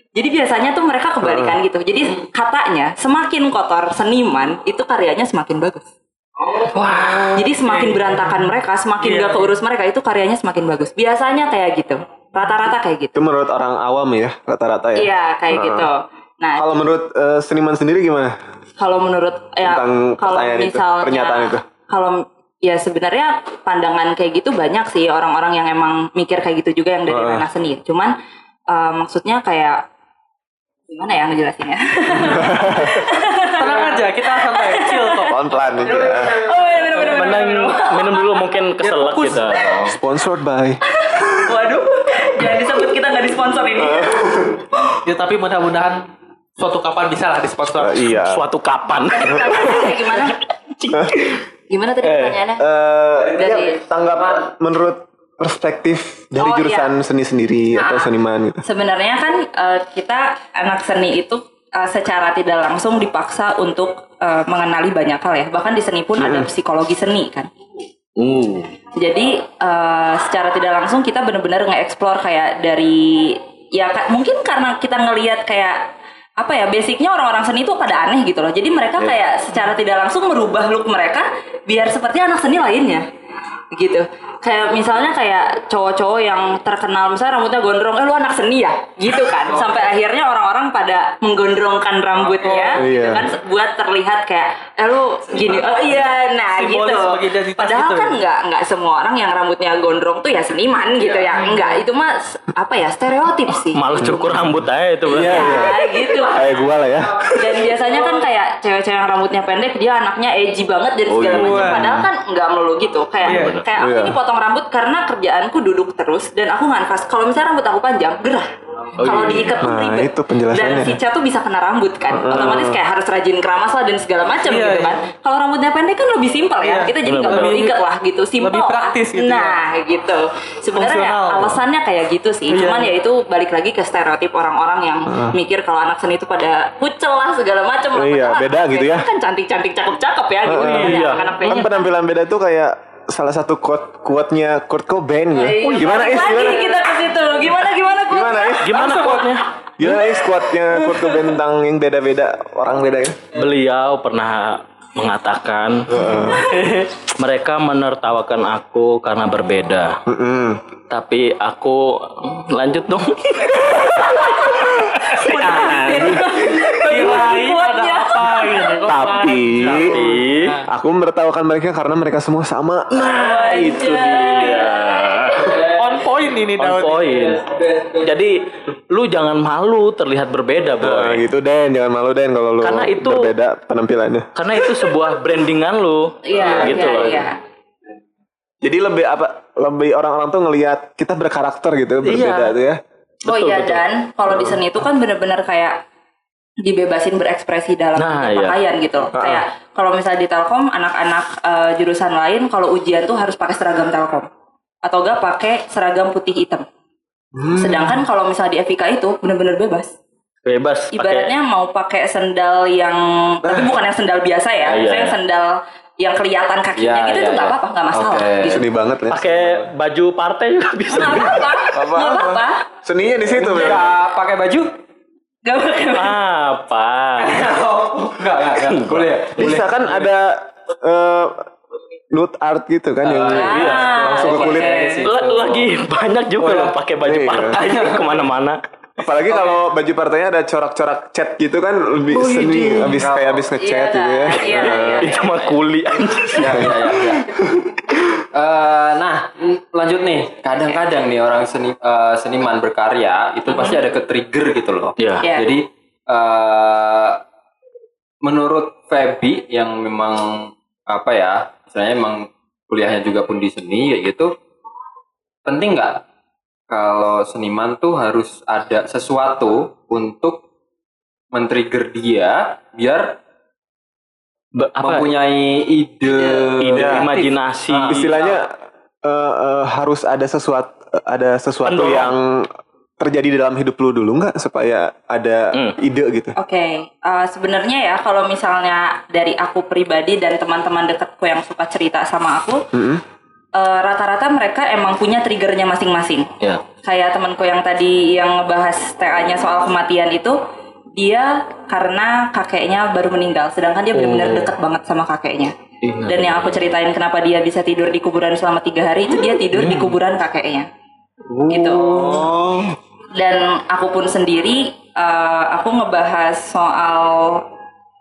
Jadi biasanya tuh mereka kebalikan gitu. Jadi katanya semakin kotor seniman itu karyanya semakin bagus. Jadi semakin berantakan mereka, semakin Iya. gak keurus mereka itu karyanya semakin bagus. Biasanya kayak gitu, rata-rata kayak gitu. Itu menurut orang awam ya, rata-rata ya. Iya kayak Heeh. gitu. Nah Kalau menurut eh, seniman sendiri gimana? kalau menurut ya Tentang kalau pertanyaan itu, misalnya pernyataan itu. kalau ya sebenarnya pandangan kayak gitu banyak sih orang-orang yang emang mikir kayak gitu juga yang dari Heeh. ranah seni. Cuman eh, maksudnya kayak gimana ya ngejelasinnya? Tenang aja, kita santai, chill kok. Pelan-pelan aja. oh bener bener bener. Menang, minum dulu mungkin keselak kita. Sponsored by. Waduh, jangan disebut kita nggak disponsor ini. Ya tapi mudah-mudahan suatu kapan bisa lah disponsor. Eh, iya. Suatu kapan? gimana? Gimana tadi Eh, pertanyaannya? Eh, Dari- ya, tanggapan menurut perspektif dari Oh, jurusan seni sendiri atau Nah. seniman gitu. Sebenarnya kan eh, kita anak seni itu eh, secara tidak langsung dipaksa untuk eh, mengenali banyak hal ya. Bahkan di seni pun ada psikologi seni kan. Uh, Jadi eh, secara tidak langsung kita benar-benar nge-explore kayak dari ya ka- mungkin karena kita ngelihat kayak apa ya basicnya orang-orang seni itu pada aneh gitu loh. Jadi mereka kayak secara tidak langsung merubah look mereka biar seperti anak seni lainnya gitu. Kayak misalnya kayak cowok-cowok yang terkenal misalnya rambutnya gondrong, eh lu anak seni ya, gitu kan. Sampai akhirnya orang-orang pada menggondrongkan rambutnya, Oh, gitu iya. kan, buat terlihat kayak, eh lu gini, oh iya, nah Simbolis gitu. Padahal gitu. kan nggak nggak semua orang yang rambutnya gondrong tuh ya seniman gitu ya enggak itu mah apa ya stereotip sih malah cukur rambut aja itu. Iya, iya. ya gitu Kayak gua lah ya. dan biasanya kan kayak cewek-cewek yang rambutnya pendek dia anaknya edgy banget dan segala iya. macam padahal kan nggak melulu gitu kayak Iya. kayak aku Iya. ini potong rambut karena kerjaanku duduk terus dan aku nganfas kalau misalnya rambut aku panjang gerah Oh, kalau iya. diikat tuh Nah, ribet itu penjelasannya. dan si tuh bisa kena rambut kan otomatis kayak harus rajin keramas lah dan segala macam Iya, gitu iya. kan kalau rambutnya pendek kan lebih simpel ya Iya. kita jadi nggak perlu ikat lah gitu simpel lebih lah. praktis gitu ya. nah gitu sebenarnya ya, alasannya kayak gitu sih Iya. cuman ya itu balik lagi ke stereotip orang-orang yang mikir kalau anak seni itu pada kucel lah segala macam lah. Iya, beda gitu ya. kan cantik-cantik cakep-cakep ya gitu kan iya. Kan penampilan beda tuh kayak salah satu quote quote-nya Kurt Cobain gitu. Iya, Gimana Is? lagi Gimana? kita ke situ gimana gimana Kut? Gimana Is? Gimana quote-nya? Gimana Is quote-nya Kurt Cobain tentang yang beda-beda orang beda ya? Beliau pernah mengatakan mereka menertawakan aku karena berbeda. Mm-mm. Tapi aku lanjut dong. Kirain apa gitu. Tapi Tapi aku menertawakan mereka karena mereka semua sama. nah itu dia. on point ini On Daud. point. Jadi lu jangan malu terlihat berbeda, Nah, boy. gitu Den, jangan malu Den kalau lu Karena itu- berbeda penampilannya. Karena itu sebuah brandingan lu. iya gitu iya loh. iya Jadi lebih apa? Lebih orang-orang tuh ngelihat kita berkarakter gitu, berbeda Iya. tuh ya. Oh Betul, iya betul. dan kalau di seni itu kan bener-bener kayak dibebasin berekspresi dalam Nah, iya. pakaian gitu. Ah. Kayak kalau misalnya di Telkom anak-anak eh, jurusan lain kalau ujian tuh harus pakai seragam Telkom atau enggak pakai seragam putih hitam. Hmm. Sedangkan kalau misalnya di FIK itu bener-bener bebas. Bebas Ibaratnya mau pakai sendal yang tapi bukan yang sendal biasa ya, Ah, iya, iya. sendal yang kelihatan kakinya Iya, gitu iya, itu nggak iya. apa-apa, nggak masalah. Oke. Gitu. Sedih banget ya. pakai baju partai juga bisa. Nggak apa-apa, nggak apa-apa, Seninya di situ. Nggak pakai baju? nggak apa-apa. Apa? Enggak, enggak. Boleh, boleh. Bisa kan ada eh, nude art gitu kan yang iya. langsung ke kulit. Lagi banyak juga loh pakai baju Iya. partai ke mana-mana. Apalagi kalau baju partainya ada corak-corak cat gitu kan lebih seni, habis kayak habis ngecat Iya, gitu ya. iya, Nah, iya. Itu mah kuli. Ya, ya, ya, ya. Eh, nah, lanjut nih. Kadang-kadang nih orang seni eh, seniman berkarya itu pasti ada ke trigger gitu loh. Iya. Iya. Jadi eh menurut Feby yang memang apa ya, misalnya emang kuliahnya juga pun di seni kayak gitu, penting nggak kalau seniman tuh harus ada sesuatu untuk men-trigger dia biar Be- apa? mempunyai ide, Ide, Iya. imajinasi. Ah, Istilahnya eh, eh, harus ada sesuatu ada sesuatu Pendorong. yang terjadi dalam hidup lu dulu nggak supaya ada Hmm. ide gitu. Oke, eh, sebenarnya ya kalau misalnya dari aku pribadi dan teman-teman dekatku yang suka cerita sama aku, Mm-mm. eh, rata-rata mereka emang punya triggernya masing-masing. Ya. Kayak temanku yang tadi yang ngebahas TA-nya soal kematian itu, dia karena kakeknya baru meninggal sedangkan dia benar-benar dekat banget sama kakeknya. Dan yang aku ceritain kenapa dia bisa tidur di kuburan selama tiga hari itu dia tidur di kuburan kakeknya. Gitu. Oh. dan aku pun sendiri eh, aku ngebahas soal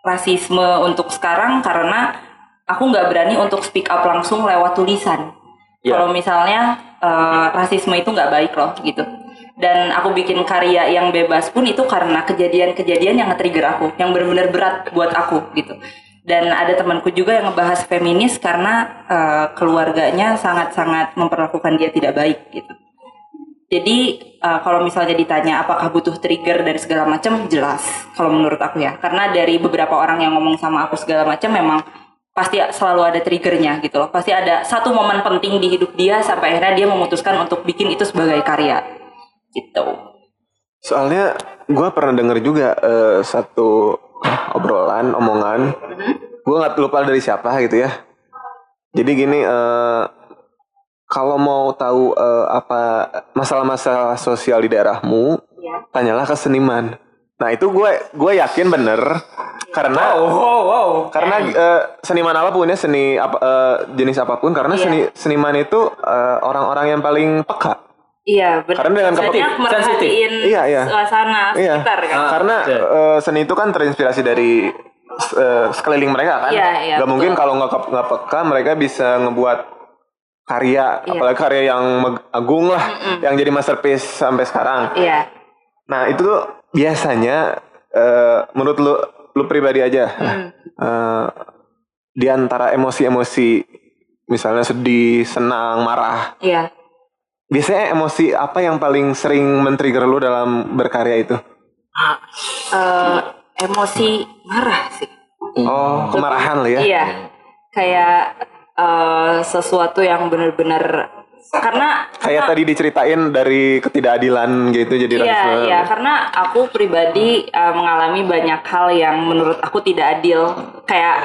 rasisme untuk sekarang karena aku nggak berani untuk speak up langsung lewat tulisan Ya. kalau misalnya eh, rasisme itu nggak baik loh gitu. Dan aku bikin karya yang bebas pun itu karena kejadian-kejadian yang nge-trigger aku yang benar-benar berat buat aku gitu. Dan ada temanku juga yang ngebahas feminis karena eh, keluarganya sangat-sangat memperlakukan dia tidak baik gitu. Jadi uh, kalau misalnya ditanya apakah butuh trigger dan segala macam jelas kalau menurut aku ya. Karena dari beberapa orang yang ngomong sama aku segala macam memang pasti selalu ada triggernya gitu loh pasti ada satu momen penting di hidup dia sampai akhirnya dia memutuskan untuk bikin itu sebagai karya gitu Soalnya gue pernah denger juga eh, satu obrolan, omongan. Gue nggak lupa dari siapa gitu ya. Jadi gini, eh, kalau mau tahu eh, apa masalah-masalah sosial di daerahmu, ya tanyalah ke seniman. Nah itu gue gue yakin bener karena wow wow karena eh, seniman apa pun ya seni apa eh, jenis apa pun karena Iya. seni seniman itu eh, orang-orang yang paling peka. iya benar Karena dengan Banyak kepe- merhatiin Iya, iya. suasana Iya, sekitar kan karena Iya. eh, seni itu kan terinspirasi dari eh, sekeliling mereka kan. Iya, iya, Gak betul. mungkin kalau nggak nggak peka mereka bisa ngebuat karya, Iya. apalagi karya yang agung lah, yang jadi masterpiece sampai sekarang. iya Nah itu tuh biasanya eh, menurut lu lu pribadi aja, Hmm. eh, di antara emosi-emosi misalnya sedih, senang, marah, iya biasanya emosi apa yang paling sering men-trigger lu dalam berkarya itu? Eh, emosi marah sih Oh, kemarahan lah ya. Iya, kayak eh, sesuatu yang benar-benar karena Kayak tadi diceritain dari ketidakadilan gitu jadi Iya, rasisme. iya, karena aku pribadi eh, mengalami banyak hal yang menurut aku tidak adil. Kayak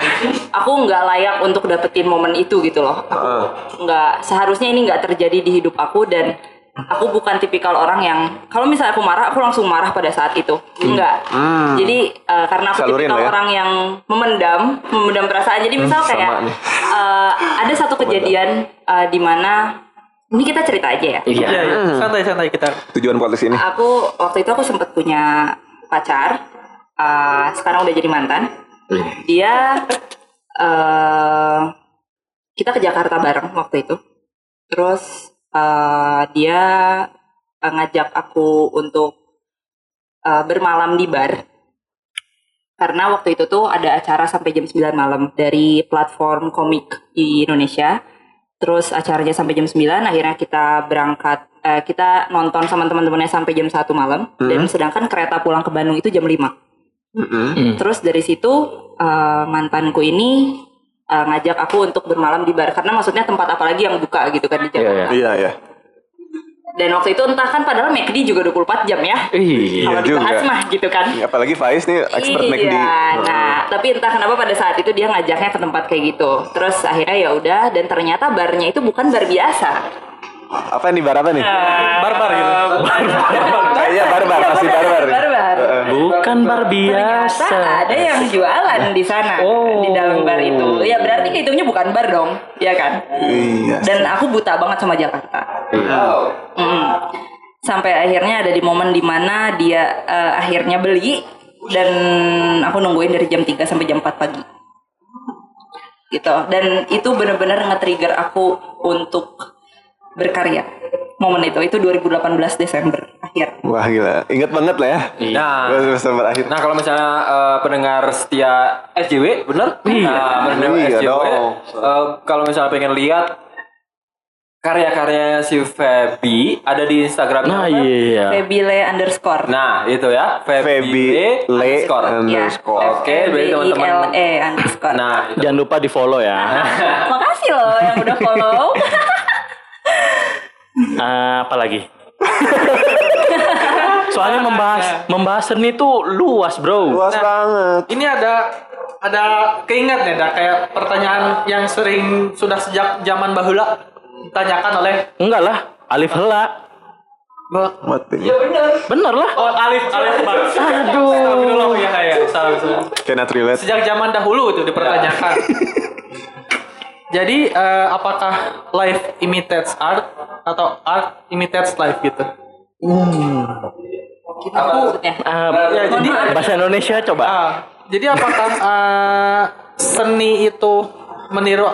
aku nggak layak untuk dapetin momen itu gitu loh. Aku nggak seharusnya ini nggak terjadi di hidup aku dan aku bukan tipikal orang yang kalau misalnya aku marah, aku langsung marah pada saat itu. Enggak. Hmm. Jadi eh, karena aku Salurin tipikal ya. orang yang memendam, memendam perasaan. Jadi misal Hmm, kayak nih. eh, ada satu kejadian eh, di mana ini kita cerita aja ya. Iya. Iya, iya. santai santai kita Tujuan podcast ini. Aku waktu itu aku sempat punya pacar, uh, sekarang udah jadi mantan. Dia uh, kita ke Jakarta bareng waktu itu. Terus uh, dia uh, ngajak aku untuk uh, bermalam di bar. Karena waktu itu tuh ada acara sampai jam 9 malam dari platform komik di Indonesia. Terus acaranya sampai jam 9, akhirnya kita berangkat eh, kita nonton sama teman-temannya sampai jam 1 malam dan sedangkan kereta pulang ke Bandung itu jam 5. Mm-mm. Hmm. Terus dari situ eh, mantanku ini eh, ngajak aku untuk bermalam di bar karena maksudnya tempat apa lagi yang buka gitu kan di Iya, Jakarta. Iya, iya. Dan waktu itu entah kan padahal McD juga 24 jam ya. Iya. Kalau juga. dibahas mah gitu kan. Apalagi Faiz nih expert iya, McD. nah tapi entah kenapa pada saat itu dia ngajaknya ke tempat kayak gitu. Terus akhirnya ya udah dan ternyata barnya itu bukan bar biasa. Apa nih bar apa nih? barbar gitu Kayaknya barbar, pasti barbar. Barbar. Bukan bar Ternyata biasa. ada yang jualan di sana Oh. di dalam bar itu. Ya berarti kehitungnya bukan bar dong, ya kan? Iya. Dan aku buta banget sama Jakarta. Mm. Sampai akhirnya ada di momen di mana dia eh, akhirnya beli dan aku nungguin dari jam 3 sampai jam 4 pagi. Gitu. Dan itu bener-bener nge-trigger aku untuk berkarya. Momen itu itu 2018 Desember akhir. Wah gila, ingat banget lah ya. Nah, Desember akhir. Nah kalau misalnya eh, pendengar setia SJW, bener? Iya. Nah, pendengar Iya SJW, dong. eh, kalau misalnya pengen lihat karya-karyanya si Feby ada di Instagram. Nah iya. Febile underscore. Nah itu ya, Feby Le underscore. Ya, underscore. Oke, berarti teman-teman. F-E-B-I-L-E underscore. Nah, Jangan lupa di follow ya. Makasih loh yang udah follow. Eh, apa lagi? Soalnya membahas membahas seni itu luas bro. Luas banget. ini ada ada keinget nih ada kayak pertanyaan yang sering sudah sejak zaman bahula ditanyakan oleh Enggak lah, Alif Hela. Mati. Bener lah. Oh, Alif, Alif Bang. Aduh. Astagfirullah ya ya. Salah, salah. Cannot relate. Sejak zaman dahulu itu dipertanyakan. Jadi eh, apakah life imitates art atau art imitates life gitu? Apa maksudnya? Ah, Ya, jadi bahasa Indonesia coba. Ah, jadi apakah eh, seni itu meniru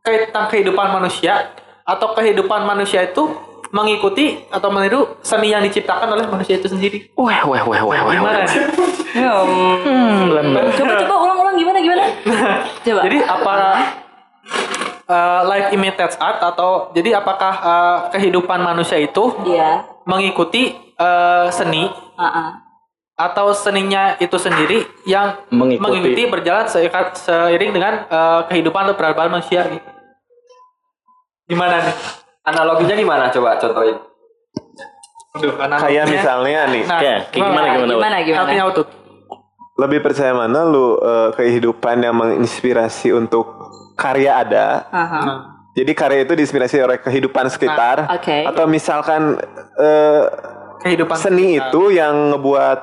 tentang kehidupan manusia atau kehidupan manusia itu mengikuti atau meniru seni yang diciptakan oleh manusia itu sendiri? Wah, wah, wah, wah, wah. Gimana? nih? Hmm. Lembar. Coba coba ulang-ulang gimana gimana? Coba. Jadi apa eh, life imitates art atau jadi apakah eh, kehidupan manusia itu Iya. mengikuti eh, seni Heeh. atau seninya itu sendiri yang Mengikuti. mengikuti, berjalan seiring dengan eh, kehidupan atau peradaban manusia gitu. Gimana nih? Analoginya gimana? Coba contohin. Aduh, Kayak misalnya nih, Nah, Ya, kayak gimana, gimana, Gimana gimana? Helping out tuh. lebih percaya mana lu eh, kehidupan yang menginspirasi untuk karya ada? Aha. Jadi karya itu diinspirasi oleh kehidupan sekitar, Nah, Oke. atau misalkan eh, Kehidupan seni kita. itu yang ngebuat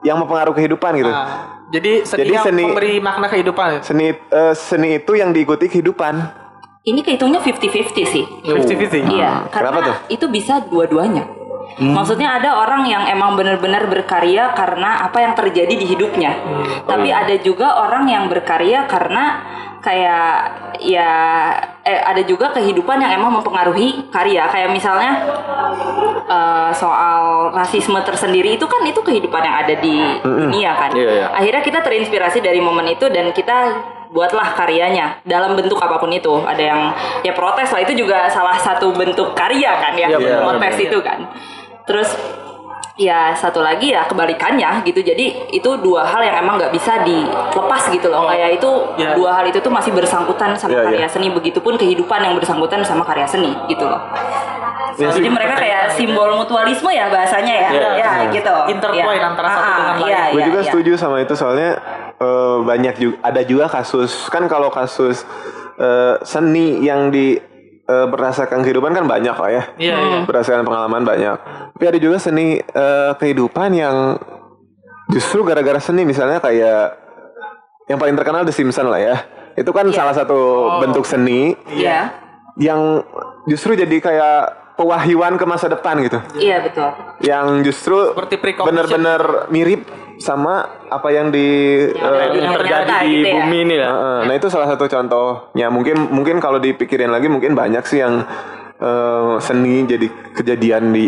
yang mempengaruhi kehidupan gitu. Nah, jadi seni Jadi yang seni- memberi makna kehidupan. Seni eh, seni itu yang diikuti kehidupan. Ini kehitungnya 50-50 sih. 50-50. Iya, karena Kenapa tuh? itu bisa dua-duanya. Maksudnya ada orang yang emang benar-benar berkarya karena apa yang terjadi di hidupnya. Tapi ada juga orang yang berkarya karena kayak ya eh, ada juga kehidupan yang emang mempengaruhi karya. Kayak misalnya eh, soal rasisme tersendiri itu kan itu kehidupan yang ada di dunia kan. Iya, iya. Akhirnya kita terinspirasi dari momen itu dan kita buatlah karyanya dalam bentuk apa pun itu. Ada yang ya protes lah itu juga salah satu bentuk karya kan ya, Iya, benar, protes benar. itu kan. Terus ya satu lagi ya kebalikannya gitu. Jadi itu dua hal yang emang nggak bisa dilepas gitu loh. Kayak itu Iya. dua hal itu tuh masih bersangkutan sama Iya, karya iya. seni. Begitupun kehidupan yang bersangkutan sama karya seni gitu loh. Ya Jadi mereka kayak simbol mutualisme ya bahasanya ya. Iya. Ya gitu. Intertwine Ya. antara satu Ah, dengan lain. iya, Gue iya, juga iya. setuju sama itu soalnya eh, banyak juga ada juga kasus kan kalau kasus eh, seni yang di eh, berdasarkan kehidupan kan banyak lah ya. Iya, iya. Berdasarkan pengalaman banyak. Tapi ada juga seni eh, kehidupan yang justru gara-gara seni misalnya kayak yang paling terkenal The Simpsons lah ya. Itu kan Iya. salah satu bentuk seni Iya. yang justru jadi kayak pewahyuan ke masa depan gitu. Iya betul. Yang justru Seperti benar-benar mirip sama apa yang di Yang di Yang terjadi di gitu ya. bumi ini ya. Heeh, nah itu salah satu contohnya. Mungkin mungkin kalau dipikirin lagi mungkin banyak sih yang eh, seni jadi kejadian di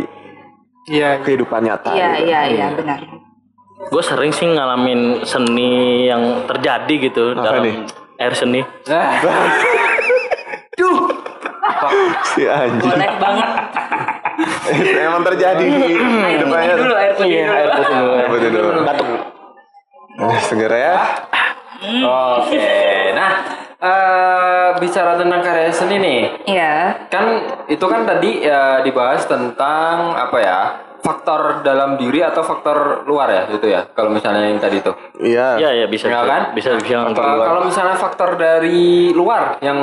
Iya. kehidupan nyata. Iya gitu. iya iya benar. Gue sering sih ngalamin seni yang terjadi gitu Apa dalam nih? air seni. Si anjing. Boleh banget. Emang terjadi di Air kehidupannya. putih dulu, air putih Iya, dulu. air putih dulu. Air putih dulu. Batuk. Eh, segera ya. Oke. Nah, eh bicara tentang karya seni nih. Iya. Kan itu kan tadi ya dibahas tentang apa ya? Faktor dalam diri atau faktor luar ya itu ya. Kalau misalnya yang tadi itu. Iya, Iya. iya bisa, Ya bisa, kan? bisa, bisa Eh, nonton. kalau misalnya faktor dari luar yang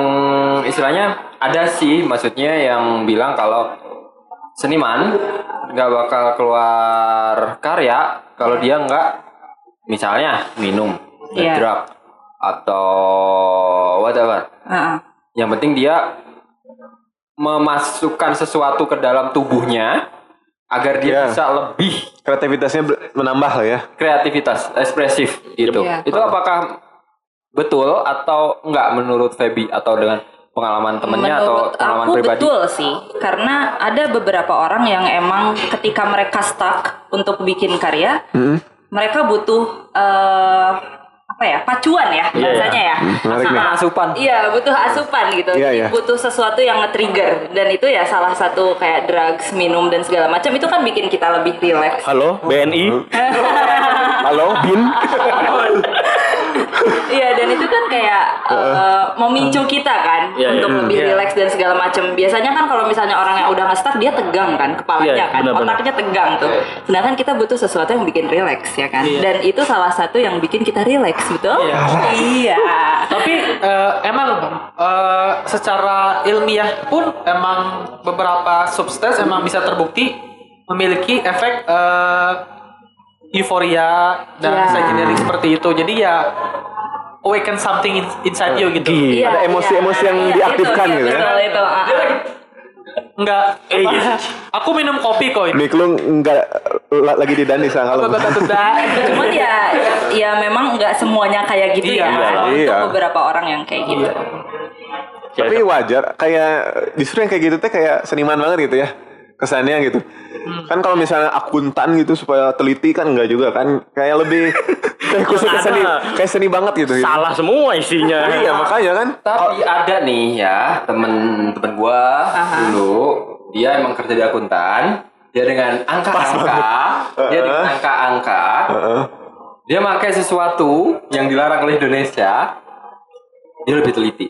istilahnya ada sih maksudnya yang bilang kalau seniman nggak bakal keluar karya kalau dia nggak misalnya minum Iya. drug atau whatever Heeh. yang penting dia memasukkan sesuatu ke dalam tubuhnya agar dia Iya. bisa lebih Kreativitasnya menambah lah ya. kreativitas ekspresif gitu Iya. itu apakah betul atau enggak menurut Feby atau dengan pengalaman temennya atau Menurut pengalaman aku pribadi betul sih, karena ada beberapa orang yang emang ketika mereka stuck untuk bikin karya, Hmm. mereka butuh eh, apa ya pacuan ya Iya, bahasanya ya. Menarik nih. Nah, asupan Iya butuh asupan gitu, Iya, Jadi iya. butuh sesuatu yang nge-trigger dan itu ya salah satu kayak drugs, minum dan segala macam itu kan bikin kita lebih rileks. Halo, BNI. Halo, Bin. Iya dan itu kan kayak eh, memicu kita kan Iya, untuk iya. lebih Iya. rileks dan segala macam. Biasanya kan kalau misalnya orang yang udah nge-stuck dia tegang kan kepalanya Iya, kan, benar-benar. otaknya tegang tuh. Sedangkan kita butuh sesuatu yang bikin rileks ya kan. Iya. Dan itu salah satu yang bikin kita rileks betul? Iya. Iya. Tapi eh, emang eh, secara ilmiah pun emang beberapa substance emang bisa terbukti memiliki efek eh, euforia dan Ya. psychedelic seperti itu. Jadi ya awaken something in- inside you gitu. Gila. Ada emosi-emosi yang iya, diaktifkan itu, gitu ya. Betul itu. ah, ah. Enggak. Eh, iya. Aku minum kopi kok ini. Mik lu nggak la- lagi di Dani kalau Cuman ya ya memang nggak semuanya kayak gitu Iya, ya. iya. Untuk Iya. beberapa orang yang kayak gitu. Tapi wajar kayak justru yang kayak gitu teh kayak seniman banget gitu ya kesannya gitu. Kan kalau misalnya akuntan gitu supaya teliti kan enggak juga kan kayak lebih kayak khusus ke seni kayak seni banget gitu. Salah semua isinya. Iya makanya kan. Tapi ada nih ya temen-temen gua dulu dia emang kerja di akuntan. Dia dengan angka-angka, dia dengan angka-angka, Heeh. dia pakai sesuatu yang dilarang oleh Indonesia. Dia lebih teliti.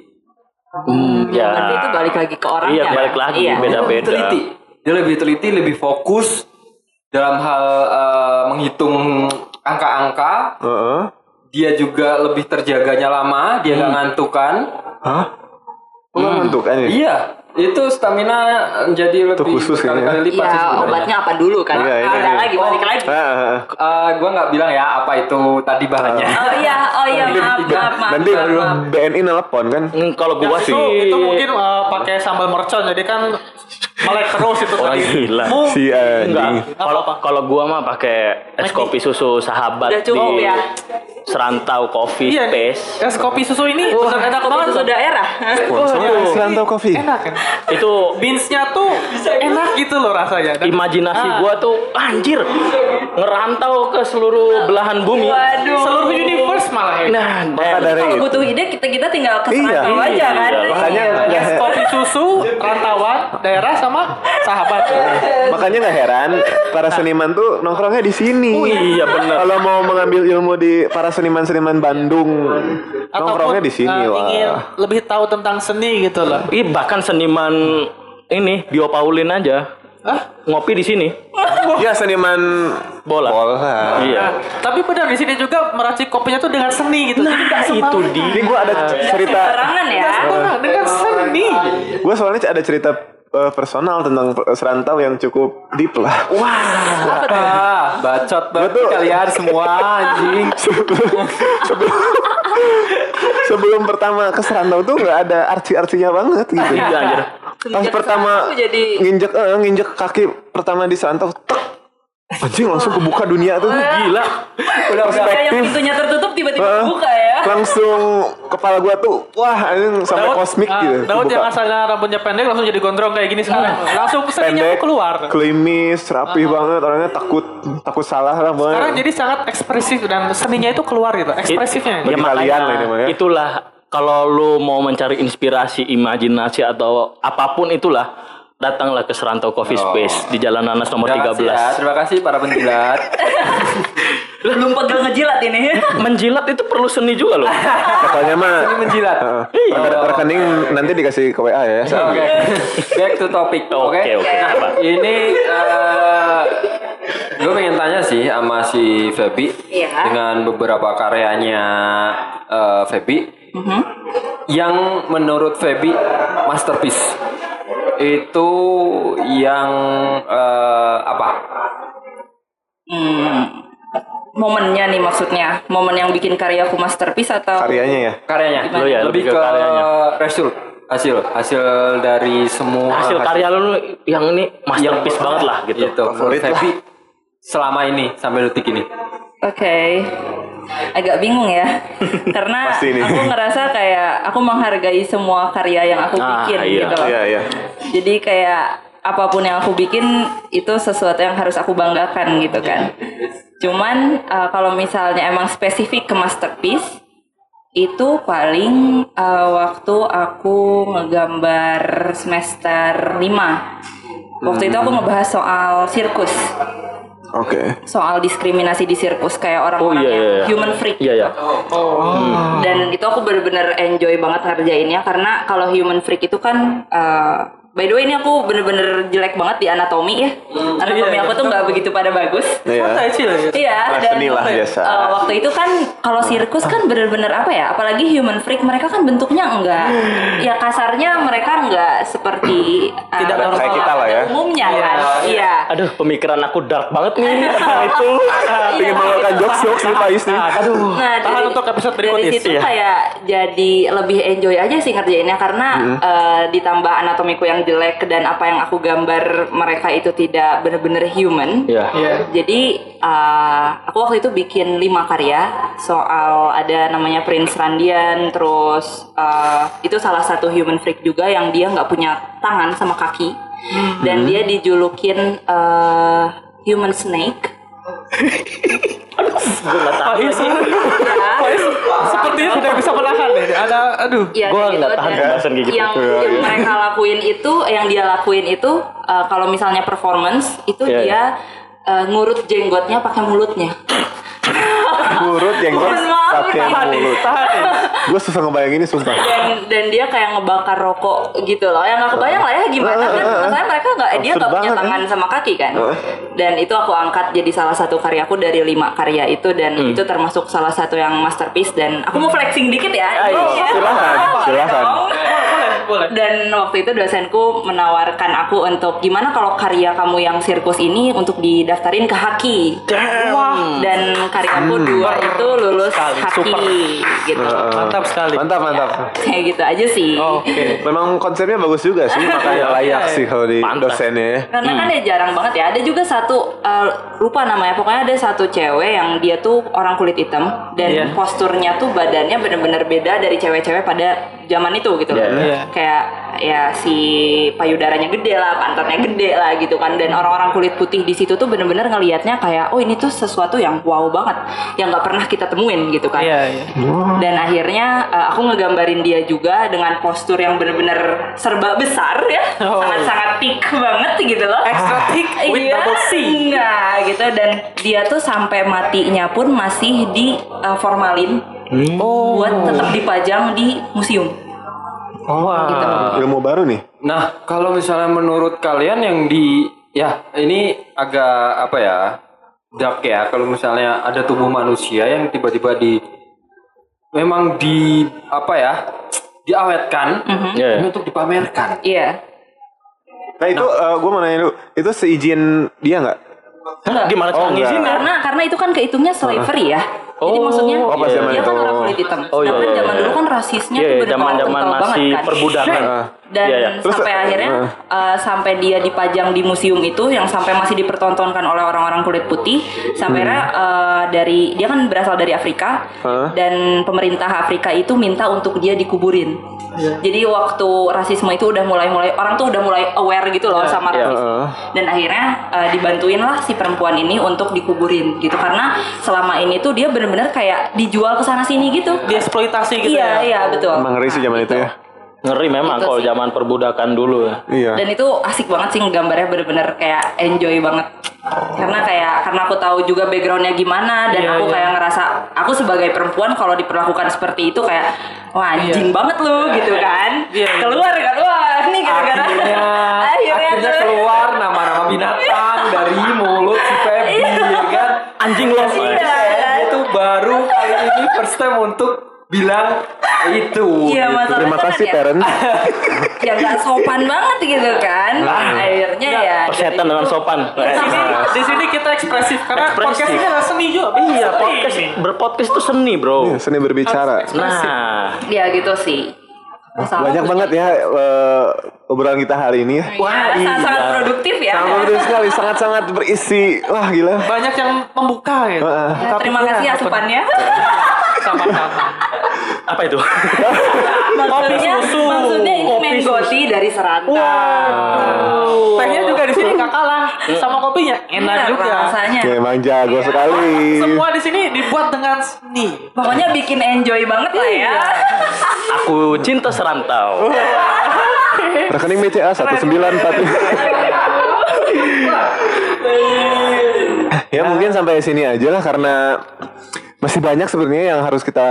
Hmm, ya. Berarti itu balik lagi ke orang Iya, ya. balik lagi. Iya. Beda-beda. Teliti. Dia lebih teliti, lebih fokus dalam hal eh, menghitung angka-angka. Heeh. Dia juga lebih terjaganya lama. Dia nggak ngantukan. Hah? Nggak ngantuk kan ya? Iya, itu stamina jadi lebih khusus ya? berkali-kali lipat sih Iya, sebenarnya. obatnya apa dulu kan? Iya, iya, Ada iya. lagi, balik lagi. Ah, ah, ah. Eh, gua nggak bilang ya apa itu tadi bahannya. Oh iya, oh iya, Nanti- maaf, maaf, maaf. Nanti. BNI nelpon kan? Hmm, kalau Ya, gua itu, sih itu mungkin eh, pakai sambal mercon jadi kan melek terus itu orang tadi. gila. Mu- Si anjing. Kalau kalau gua mah pakai es kopi susu sahabat Udah cukup di ya? Serantau Coffee Iya, Space. es kopi susu ini Wah, enak kopi banget susu daerah. Sponsor iya. Serantau Coffee. Enak kan? Itu Beansnya tuh enak gitu loh rasanya. Dan- imajinasi Ah. gua tuh anjir ngerantau ke seluruh belahan bumi. Waduh. seluruh universe malah ya. Nah, Maka dari Kalau itu. butuh ide kita kita tinggal ke Iya. Serantau aja kan. Iya, makanya Iya. Es kopi susu, rantauan, daerah sama sahabat. Makanya nggak heran para seniman tuh nongkrongnya di sini. Oh, iya, bener. Kalau mau mengambil ilmu di para seniman-seniman Bandung, nongkrongnya di sini eh, wah. ingin lebih tahu tentang seni gitu loh. Ih, bahkan seniman ini Dio Paulin aja Hah? ngopi di sini. Ya seniman Bola. bola. Iya. Nah, tapi benar di sini juga meracik kopinya tuh dengan seni gitu. Jadi Nah, itu sembarangan. dia. Ini gue ada cerita, Sembarangan ya. Dengan seni. gue soalnya ada cerita eh, personal tentang serantau yang cukup deep lah. Ah, bacot banget kalian semua anjing. sebelum, sebelum, sebelum pertama ke serantau tuh nggak ada arci-arcinya banget gitu. Iya, anjir. Pas pertama jadi nginjek eh, nginjek kaki pertama di serantau, tek, anjing langsung kebuka dunia tuh. Gila. Udah kayak yang perspektif. pintunya tertutup tiba-tiba Heeh. buka ya. Langsung kepala gua tuh wah ini sampai Daud- kosmik ah, gitu. Daud kebuka. yang asalnya rambutnya pendek langsung jadi gondrong kayak gini sekarang. Langsung seninya pendek tuh keluar. klimis rapih banget orangnya takut takut salah lah pokoknya. Sekarang jadi sangat ekspresif dan seninya itu keluar gitu, ekspresifnya. Ya Bagi makanya kalian lah ini mah ya. itulah kalau lu mau mencari inspirasi, imajinasi atau apa pun itulah datanglah ke Serantau Coffee Space di Jalan Nanas nomor Terima kasih ya, 13. terima kasih para penjilat. Belum pegel ngejilat ini. Menjilat itu perlu seni juga loh. Katanya mah Ini menjilat. Heeh. Iya. Re- rekening nanti dikasih ke WA ya. Oke, back to topic. Oke, Oke, oke. Nah, ini eh gue pengen tanya sih sama si Feby Iya. dengan beberapa karyanya eh Feby yang menurut Feby masterpiece itu yang eh, apa? Hmm. Momennya nih maksudnya. Momen yang bikin karyaku masterpiece atau Karyanya ya. Karyanya. Lo ya, lebih lebih ke ke karyanya. result hasil hasil dari semua Hasil karya lu yang ini masterpiece banget lah gitu. gitu. Favorit lah. Selama ini sampai detik ini. Oke. Agak bingung ya. Karena aku ngerasa kayak aku menghargai semua karya yang aku Ah, bikin iya. gitu loh. Iya iya. Jadi kayak apa pun yang aku bikin itu sesuatu yang harus aku banggakan gitu kan. Cuman uh, kalau misalnya emang spesifik ke masterpiece itu paling uh, waktu aku ngegambar semester 5. Waktu itu aku ngebahas soal sirkus, Oke. soal diskriminasi di sirkus kayak Oh orang-orang iya yang iya. human freak Iya iya. dan itu aku bener-bener enjoy banget ngerjainnya karena kalau human freak itu kan uh, by the way ini aku bener-bener jelek banget di anatomi ya. Anatomi iya, aku tuh nggak begitu pada bagus. Iya. Ya. Iya, Kelas dan lah biasa. eh, waktu itu kan kalau sirkus kan bener-bener apa ya? Apalagi human freak mereka kan bentuknya enggak, ya kasarnya mereka enggak seperti eh, Tidak normal. Kayak kita lah ya. Umumnya kan, iya. Aduh, pemikiran aku dark banget nih tentang itu. Ingin membawakan jokes-jokes nih Pais nih. Aduh. Nah, Tahan dari, untuk episode berikut, dari situ Iya. kayak jadi lebih enjoy aja sih ngerjainnya karena eh, ditambah anatomiku yang jelek dan apa yang aku gambar mereka itu tidak bener-bener human. Iya. Iya. Jadi eh, aku waktu itu bikin lima karya soal ada namanya Prince Randian, terus eh, itu salah satu human freak juga yang dia nggak punya tangan sama kaki dan dia dijulukin eh, human snake. Gue Faiz, lagi. Ya. Faiz sepertinya tidak bisa menahan nih. Ada, aduh. Gua kayak nggak gitu. tahan pembahasan kayak gitu. Yang, yang mereka lakuin itu, yang dia lakuin itu, uh, kalau misalnya performance itu Iya, dia uh, ngurut jenggotnya pakai mulutnya. Urut yang gue pakai mulut. Gue susah ngebayanginnya sumpah. Dan, dan dia kayak ngebakar rokok gitu loh. Yang nggak kebayang lah ya gimana kan? Masalahnya mereka nggak, dia Absurd nggak punya banget, tangan ya. sama kaki kan. Dan itu aku angkat jadi salah satu karyaku dari lima karya itu dan Hmm. itu termasuk salah satu yang masterpiece dan aku mau flexing dikit ya. Ayo, silakan, Boleh silakan. Boleh. Dan waktu itu dosenku menawarkan aku untuk gimana kalau karya kamu yang sirkus ini untuk didaftarin ke Haki. Damn. Dan karyaku dua itu lulus Sekali, Haki super. gitu. Heeh. Mantap sekali. Mantap, mantap. Kayak gitu aja sih. Oke. Memang konsepnya bagus juga sih, makanya layak sih kalau di Pantas. dosennya ya. Karena kan ya jarang banget ya. Ada juga satu uh, lupa namanya. Pokoknya ada satu cewek yang dia tuh orang kulit hitam dan Iya. posturnya tuh badannya bener-bener beda dari cewek-cewek pada zaman itu gitu loh. Iya. Kayak ya si payudaranya gede lah, pantatnya gede lah gitu kan. Dan orang-orang kulit putih di situ tuh bener-bener ngelihatnya kayak oh ini tuh sesuatu yang wow banget yang nggak pernah kita temuin gitu kan. Iya, iya. Dan akhirnya uh, aku ngegambarin dia juga dengan postur yang bener-bener serba besar ya, Oh. sangat-sangat thick banget gitu loh. Extra thick with Iya, double C. enggak gitu dan dia tuh sampai matinya pun masih di uh, formalin Oh. buat tetap dipajang di museum. Wah. Gitu. Ilmu baru nih. Nah, kalau misalnya menurut kalian yang di ya ini agak apa ya? dark ya kalau misalnya ada tubuh manusia yang tiba-tiba di memang di apa ya? diawetkan Iya. ini untuk dipamerkan. Iya. Nah itu gue mau nanya dulu, itu seizin dia nggak? Enggak. Gimana Oh, cara ngizinnya? Karena karena itu kan kehitungnya slavery ya. Jadi Oh, maksudnya oh, pas zaman dia kan orang kulit hitam. Oh, iya, Sedangkan iya, zaman iya. dulu kan rasisnya Iya, tuh iya, kental masih banget kan. perbudakan. Dan Iya, iya. Terus, sampai akhirnya uh, sampai dia dipajang di museum itu yang sampai masih dipertontonkan oleh orang-orang kulit putih sampai Hmm. uh, dari dia kan berasal dari Afrika Hah? dan pemerintah Afrika itu minta untuk dia dikuburin. Jadi waktu rasisme itu udah mulai-mulai orang tuh udah mulai aware gitu loh sama iya. rasisme. Heeh. Dan akhirnya uh, dibantuin lah si perempuan ini untuk dikuburin gitu karena selama ini tuh dia bener-bener kayak dijual ke sana sini gitu. Dieksploitasi gitu Iya, ya. iya betul. Emang ngeri sih zaman itu ya. Ngeri memang Itu kalau sih. zaman perbudakan dulu ya. Iya. Dan itu asik banget sih gambarnya bener-bener kayak enjoy banget. Karena kayak karena aku tahu juga backgroundnya gimana dan Iya, aku iya. kayak ngerasa aku sebagai perempuan kalau diperlakukan seperti itu kayak wah anjing banget lu gitu kan. Iya, iya. Keluar kan wah ini gara-gara Akhirnya, akhirnya tuh. keluar nama-nama binatang dari mulut si Feby ya kan. Anjing lo. Iya. Dia tuh baru kali ini first time untuk bilang itu. Iya gitu. Terima kan kasih ya, parents. ya nggak sopan banget gitu kan. Akhirnya ya. Persetan dengan itu- sopan. Di sini, di sini kita ekspresif karena Ekspresif. podcast ini adalah seni juga. Iya, Seni. podcast berpodcast itu seni, Bro. Iya, Seni berbicara. Nah, Ya gitu sih. Masalah Banyak banget ya eh, obrolan kita hari ini ya. Wah, sangat-sangat iya. produktif ya. Sangat produktif sekali, sangat-sangat berisi. Wah gila. Banyak yang membuka gitu. Ya, terima kasih apa- asupannya. Sama-sama. apa itu? maksudnya, susu. maksudnya ini Kopi mengoti dari serantau. Tehnya juga di sini nggak kalah sama kopinya. Enak Iya, juga. rasanya. Ya, emang jago sekali. Semua di sini dibuat dengan seni. Pokoknya bikin enjoy banget lah ya. Aku cinta serantau. Rekening BCA 194. ya mungkin sampai sini aja lah karena masih banyak sebenarnya yang harus kita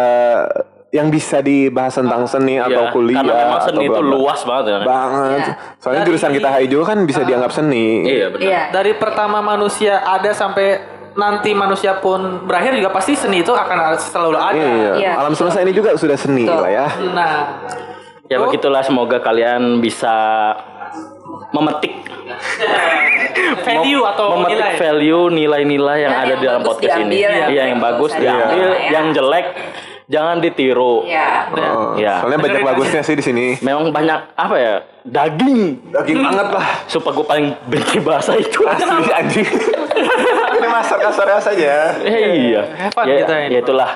yang bisa dibahas tentang seni atau Iya, kuliah karena memang atau seni itu luas banget ya. banget. Iya. Soalnya Dari- jurusan kita HI juga kan bisa dianggap seni. Iya benar. Iya. Dari pertama manusia ada sampai nanti manusia pun berakhir juga pasti seni itu akan selalu ada. Iya. Iya. Alam semesta ini juga sudah seni Betul. lah ya. Nah, Ya begitulah semoga kalian bisa memetik value atau memetik nilai. value nilai-nilai yang Dan ada yang di dalam podcast ini. diambil, yang Iya, yang bagus bagus diambil, diambil, ya. yang jelek jangan ditiru. Iya. Oh, Iya. Soalnya banyak Dengerin bagusnya sih di sini. Memang banyak apa ya? Daging. Daging banget lah. Sumpah gue paling benci bahasa itu. Asli anjing. Ini masak kasar saja. Eh, iya. Fun Ya, kita ini. ya itulah.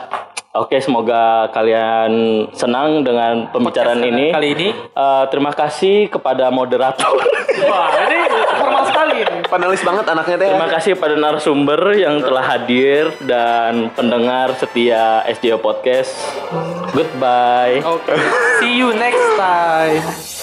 Oke, semoga kalian senang dengan pembicaraan Podcast ini. kali ini. Eh, terima kasih kepada moderator. Wah, ini formal sekali. Panelis banget anaknya teh. Terima kasih pada narasumber yang telah hadir dan pendengar setia SDO Podcast. Goodbye. Oke. See you next time.